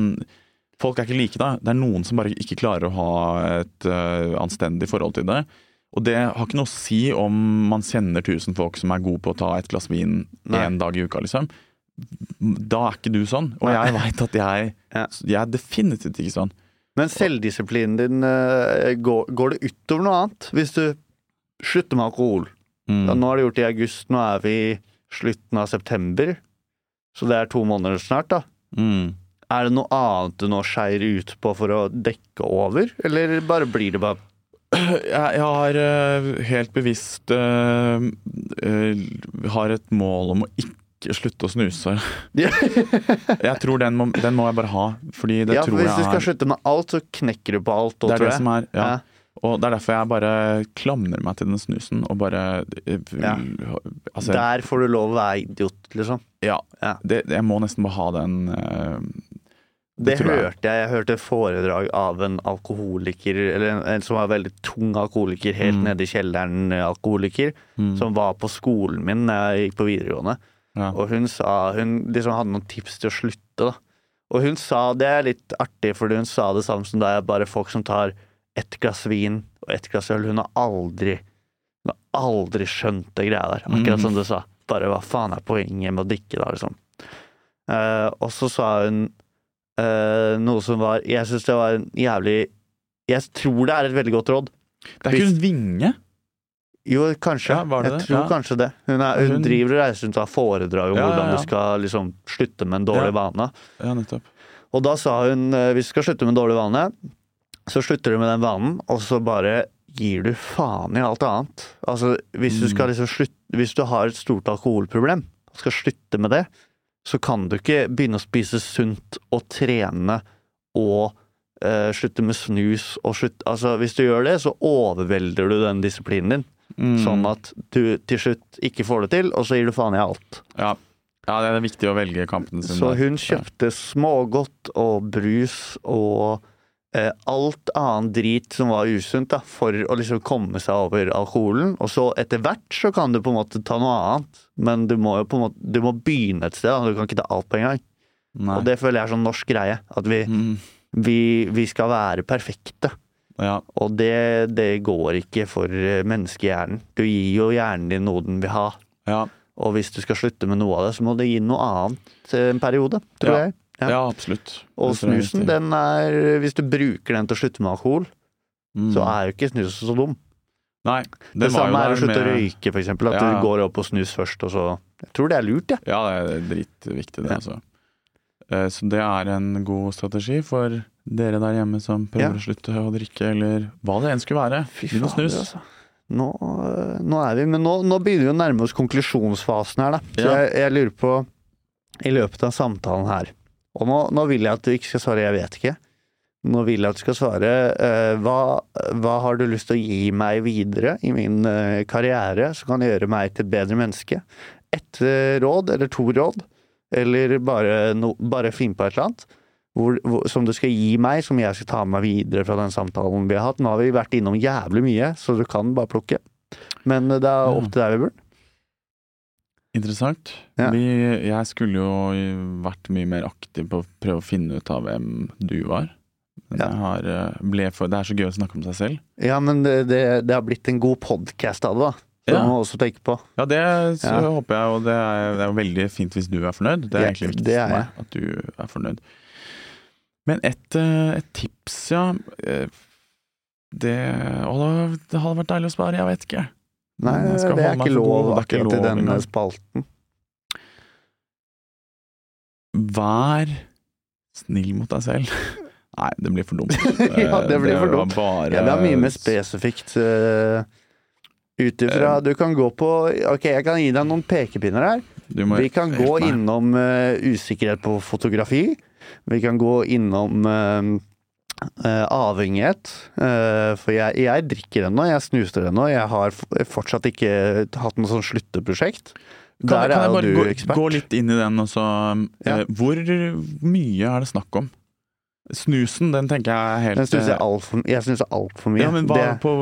Folk er ikke like, da. Det er noen som bare ikke klarer å ha et uh, anstendig forhold til det. Og det har ikke noe å si om man kjenner tusen folk som er gode på å ta et glass vin én dag i uka, liksom. Da er ikke du sånn. Og Nei. jeg veit at jeg, jeg er definitivt ikke sånn. Men selvdisiplinen din, eh, går, går det utover noe annet? Hvis du slutter med alkohol? Mm. Ja, nå har du gjort det i august, nå er vi i slutten av september. Så det er to måneder snart, da. Mm. Er det noe annet du nå skeier ut på for å dekke over, eller bare blir det bare Jeg, jeg har øh, helt bevisst øh, øh, har et mål om å ikke slutte å snuse. Jeg tror den må, den må jeg bare ha, fordi det Ja, for tror hvis du skal er slutte med alt, så knekker du på alt. Det er det jeg. som er, ja. Og det er derfor jeg bare klamrer meg til den snusen og bare Ja. Altså, Der får du lov å være idiot, liksom. ja. Ja. Det, jeg må nesten bare ha den øh, Det, jeg. hørte jeg. Jeg hørte foredrag av en alkoholiker, eller en, en som var veldig tung alkoholiker, helt Mm. nede i kjelleren eh, alkoholiker, mm, som var på skolen min da jeg gikk på videregående. ja. Og hun sa Hun liksom hadde noen tips til å slutte, da. Og hun sa Det er litt artig, fordi hun sa det samme som deg, bare folk som tar ett glass vin og ett glass øl. Hun har aldri Hun har aldri skjønt det greia der. Akkurat Mm. som du sa. Bare hva faen er poenget med å drikke, da, liksom. Uh, og så sa hun eh, noe som var Jeg syns det var en jævlig Jeg tror det er et veldig godt råd. Det er ikke hun Vinge? Jo, kanskje. Ja, jeg det? tror Ja. kanskje det. Hun, er, hun, Hun- driver og reiser rundt og har foredrag om Ja, hvordan du skal liksom slutte med en dårlig vane. Ja, nettopp. Og da sa hun eh, hvis du skal slutte med en dårlig vane, så slutter du med den vanen, og så bare gir du faen i alt annet. Altså, hvis du Mm. skal liksom slutt, Hvis du har et stort alkoholproblem og skal slutte med det, så kan du ikke begynne å spise sunt og trene og eh, slutte med snus og slutte Altså, hvis du gjør det, så overvelder du den disiplinen din. Mm. Sånn at du til slutt ikke får det til, og så gir du faen i alt. Ja. ja, det er viktig å velge kampen sin. Så hun kjøpte smågodt og brus og alt annet drit som var usunt, da, for å liksom komme seg over alkoholen. Og så etter hvert så kan du på en måte ta noe annet, men du må jo på en måte Du må begynne et sted. Da. Du kan ikke ta alt på en gang. Nei. Og det føler jeg er sånn norsk greie. At vi, mm. vi, vi skal være perfekte. Ja. Og det, det går ikke for eh, menneskehjernen. Du gir jo hjernen din noe den vil ha. ja. Og hvis du skal slutte med noe av det, så må du gi noe annet eh, en periode, tror Ja. jeg. Ja. Ja, absolutt. Og snusen, den er Hvis du bruker den til å slutte med alkohol, Mm. så er jo ikke snusen så dum. Nei. Det samme er å slutte å røyke, eksempel. At Ja, ja. du går opp og snus først, og så Jeg tror det er lurt, jeg. Ja, det er dritviktig, det, Ja. altså. Eh, Så det er en god strategi for dere der hjemme som prøver Ja. å slutte å drikke, eller hva det enn skulle være. Begynn å snus. altså. Nå, øh, nå er vi Men nå, nå begynner vi å nærme oss konklusjonsfasen her, da. Så Ja. jeg, jeg lurer på, i løpet av samtalen her Og nå, nå vil jeg at du ikke skal svare 'jeg vet ikke'. Nå vil jeg at du skal svare uh, hva, hva har du lyst til å gi meg videre i min uh, karriere som kan gjøre meg til et bedre menneske? Ett uh, råd, eller to råd, eller bare, no, bare finn på et eller annet. Hvor, som du skal gi meg, som jeg skal ta med meg videre fra den samtalen vi har hatt. Nå har vi vært innom jævlig mye, så du kan bare plukke. Men det er opp til deg, Vebjørn. Interessant. Ja. Vi, jeg skulle jo vært mye mer aktiv på å prøve å finne ut av hvem du var. Men Ja. har, eh, for, det er så gøy å snakke om seg selv. Ja, men det, det, det har blitt en god podkast av det, da. Det Ja. må man også tenke på. Ja, det Ja. håper jeg, og det er, det er veldig fint hvis du er fornøyd. Det er egentlig viktig for meg, at du er fornøyd. Men et, eh, et tips, ja eh, Det, å, det hadde vært deilig å spare, jeg vet ikke. Nei, det er ikke lov akkurat i denne spalten. Vær snill mot deg selv. Nei, det blir for dumt. Ja, det blir for dumt. Bare, Ja, det er mye mer spesifikt uh, ut ifra Du kan gå på Ok, jeg kan gi deg noen pekepinner her. Må Vi kan gå innom uh, usikkerhet på fotografi. Vi kan gå innom eh, eh, avhengighet. Eh, for jeg, jeg drikker ennå, jeg snuser ennå. Jeg har fortsatt ikke hatt noe sånn slutteprosjekt. Kan, Der kan jeg bare du gå, gå litt inn i den også? Ja. Eh, Hvor mye er det snakk om? Snusen, den tenker jeg er helt Den snuser eh, altfor Jeg snuser altfor mye. Ja, men hva, Det- på,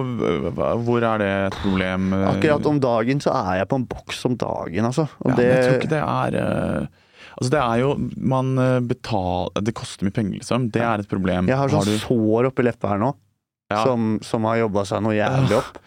hva, hvor er det et problem? eh? Akkurat om dagen så er jeg på en boks om dagen, altså. Og ja, det, men Jeg tror ikke det er eh, Altså det er jo Man eh, betaler Det koster mye penger, liksom. Det er et problem. jeg har sånn du- sår oppi leppa her nå, Ja. som, som har jobba seg noe jævlig opp.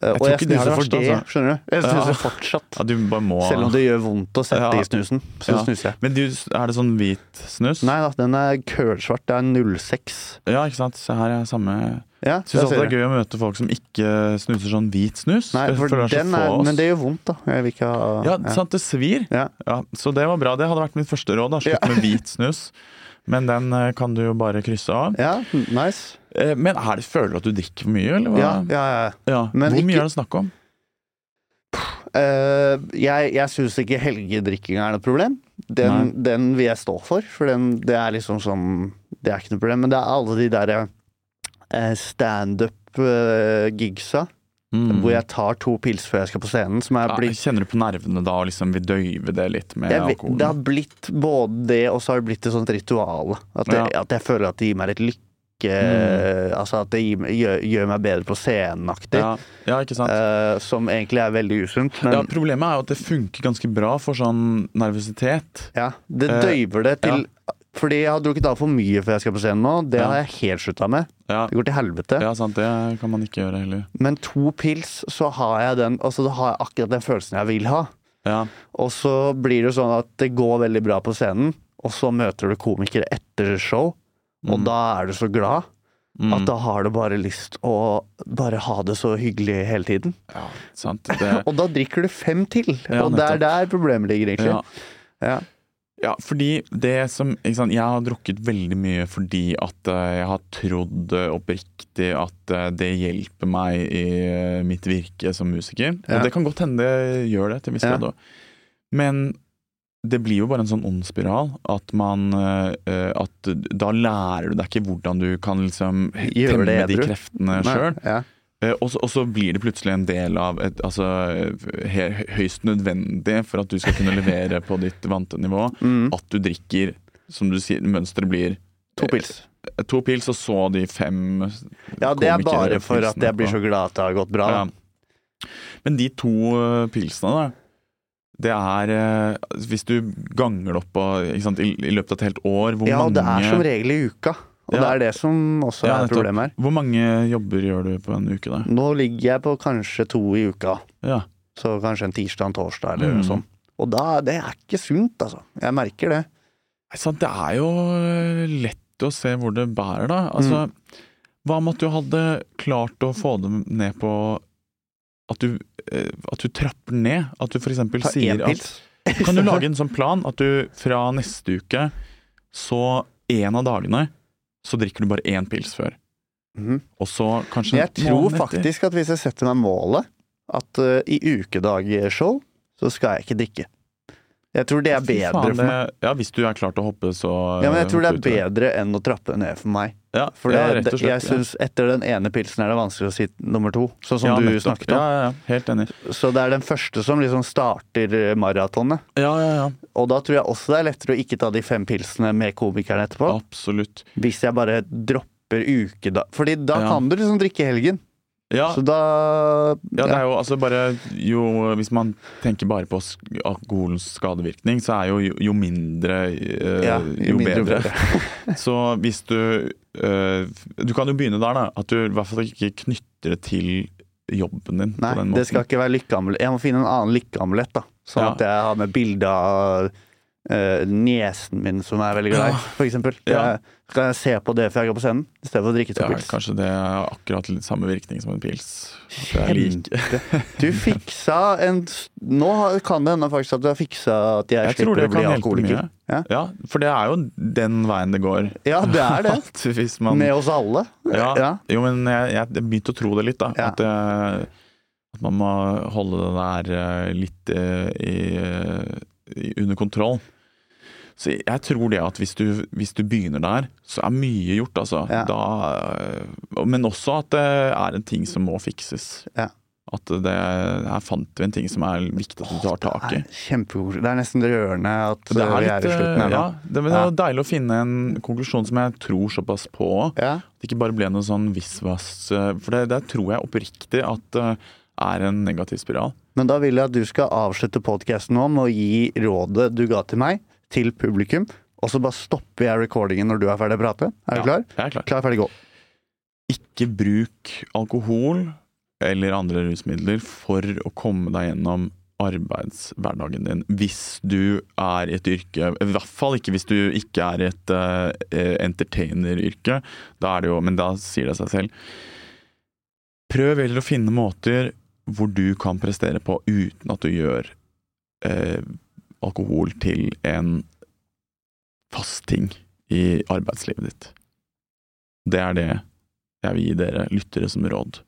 Jeg og jeg er snuser for det, altså. skjønner du. Jeg snuser Ja. fortsatt. ja, må Selv om det gjør vondt å sette Ja. i snusen, så snuser jeg. Men du, er det sånn hvit snus? Nei da, den er kølsvart. Det er 06. Ja, ikke sant. Se her er samme Ja, Syns der det er gøy å møte folk som ikke snuser sånn hvit snus. Nei, for for det er er, men det gjør vondt, da. Jeg vil ikke ha Ja, sant, det svir. Ja. Ja, så det var bra. Det hadde vært mitt første råd. da Slutt Ja. med hvit snus. Men den eh, kan du jo bare krysse av. Ja, nice. Eh, Men er det, føler du at du drikker for mye, eller hva? Ja, ja, ja. Ja. Men Hvor mye ikke- er det snakk om? Uh, jeg jeg syns ikke helgedrikkinga er noe problem. Den, den vil jeg stå for, for den, det er liksom sånn Det er ikke noe problem. Men det er alle de derre standup-gigsa Mm. hvor jeg tar to pils før jeg skal på scenen, som er ja, blitt Kjenner du på nervene da og liksom vil døyve det litt med jeg, alkoholen? Det har blitt både det, og så har det blitt et sånt ritual. At, det, at jeg føler at det gir meg litt lykke. Altså at det gjør, gjør meg bedre på scenen-aktig. ja, ja, uh. Eh, som egentlig er veldig usunt. Men ja, problemet er jo at det funker ganske bra for sånn nervøsitet. ja, det Eh, døyver det til Fordi jeg har drukket altfor mye før jeg skal på scenen nå. Det har jeg helt slutta med. Ja, Det går til helvete. ja, sant. Det kan man ikke gjøre heller. Men to pils, så har jeg den Altså da har jeg akkurat den følelsen jeg vil ha. Ja, Og så blir det sånn at det går veldig bra på scenen, og så møter du komikere etter show, og Mm. da er du så glad mm. at da har du bare lyst å bare ha det så hyggelig hele tiden. ja sant. Det, Og da drikker du fem til, Ja, og det er der problemet ligger, egentlig. ja. Ja. Ja, fordi det som sant, Jeg har drukket veldig mye fordi at eh, jeg har trodd eh, oppriktig at eh, det hjelper meg i mitt virke som musiker. Ja. Og det kan godt hende det gjør det til en viss Ja. grad òg. Men det blir jo bare en sånn ond spiral. At man At da lærer du deg ikke hvordan du kan liksom Gjøre temme de kreftene sjøl. Ja. Eh, Og så, og så blir det plutselig en del av et, altså, høyst nødvendig for at du skal kunne levere på ditt vante nivå, Mm. at du drikker, som du sier, mønsteret blir To pils. eh, to pils, og så de fem Ja, det er bare for at jeg blir så glad at det har gått bra. ja. Men de to eh, pilsene, da. Det er eh, Hvis du ganger det opp på, sant, i, i løpet av et helt år, hvor Ja, og mange det er som regel i uka. Og Ja. det er det som også Ja, er problemet her. Hvor mange jobber gjør du på en uke, da? Nå ligger jeg på kanskje to i uka. Ja. Så kanskje en tirsdag en torsdag eller Mm. noe sånt. Og da, det er ikke sunt, altså. Jeg merker det. Sant, det er jo lett å se hvor det bærer, da. Altså, hva med at du hadde klart å få det ned på at du, eh, at du trapper ned? At du Ta sier at. Kan du lage en sånn plan at du fra neste uke, så en av dagene, så drikker du bare én pils før. Mm. Og så kanskje Jeg tror etter. faktisk at hvis jeg setter meg målet at uh, i ukedagshow så skal jeg ikke drikke. Jeg tror det er bedre for meg. Ja, hvis du er klar til å hoppe, så Ja, men jeg tror det er bedre enn å trappe ned for meg. Ja, For det er rett og slett. jeg syns etter den ene pilsen er det vanskelig å si nummer to, sånn som ja, du nettopp. snakket om. Ja, ja, helt enig. Så det er den første som liksom starter eh, maratonet. Ja, ja, ja. Og da tror jeg også det er lettere å ikke ta de fem pilsene med komikeren etterpå. Absolutt. Hvis jeg bare dropper ukedag Fordi da kan du liksom drikke helgen. Ja, Så da ja, det er jo altså bare jo, Hvis man tenker bare på alkoholens skadevirkning, så er jo jo, jo mindre øh, Ja, jo, mindre bedre. så hvis du øh, Du kan jo begynne der, da. At du i hvert fall ikke knytter det til jobben din Nei, det skal ikke være lykkeamulett. Jeg må finne en annen lykkeamulett, da. Sånn Ja. at jeg har med bilde av eh, niesen min, som er veldig glad i, Ja. for eksempel. Ja. Jeg, kan jeg se på det før jeg går på scenen, i stedet for å drikke to ja, pils. kanskje det er akkurat litt samme virkning som en pils. Du fiksa en Nå kan det hende faktisk at du har fiksa at jeg, Jeg slipper det å bli alkoholiker. Ja. Ja, for det er jo den veien det går. Ja, det er det. At man Med oss alle. Ja, Ja. Jo, men jeg, jeg begynte å tro det litt, da. At, det, at man må holde det der eh, litt eh, i, eh, i, under kontroll. Så jeg, tror det at hvis du, hvis du begynner der, så er mye gjort, altså. Ja. Da, eh, men også at det er en ting som må fikses. Ja. At det, her fant vi en ting som er viktig at du tar tak i. Kjempegod. Det er nesten rørende at Det er vi litt, er i slutten her nå. ja, det, er ja. deilig å finne en konklusjon som jeg tror såpass på. Ja. At det ikke bare ble noe sånn visvas. eh, For det, det tror jeg oppriktig at det er en negativ spiral. Men da vil jeg at du skal avslutte podkasten nå med å gi rådet du ga til meg, til publikum. Og så bare stopper jeg recordingen når du er ferdig å prate. Er du Ja, klar? Jeg er klar. Klar, ferdig, gå. Ikke bruk alkohol eller andre rusmidler for å komme deg gjennom arbeidshverdagen din. Hvis du er i et yrke, i hvert fall ikke hvis du ikke er i et uh, entertaineryrke. Da er det jo, men da sier det seg selv. Prøv heller å finne måter hvor du kan prestere på uten at du gjør eh, alkohol til en fast ting i arbeidslivet ditt. Det er det jeg vil gi dere lyttere som råd.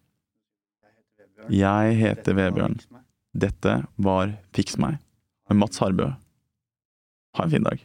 Jeg heter Vebjørn. Dette var Fiks meg med Mats Harbø. Ha en fin dag.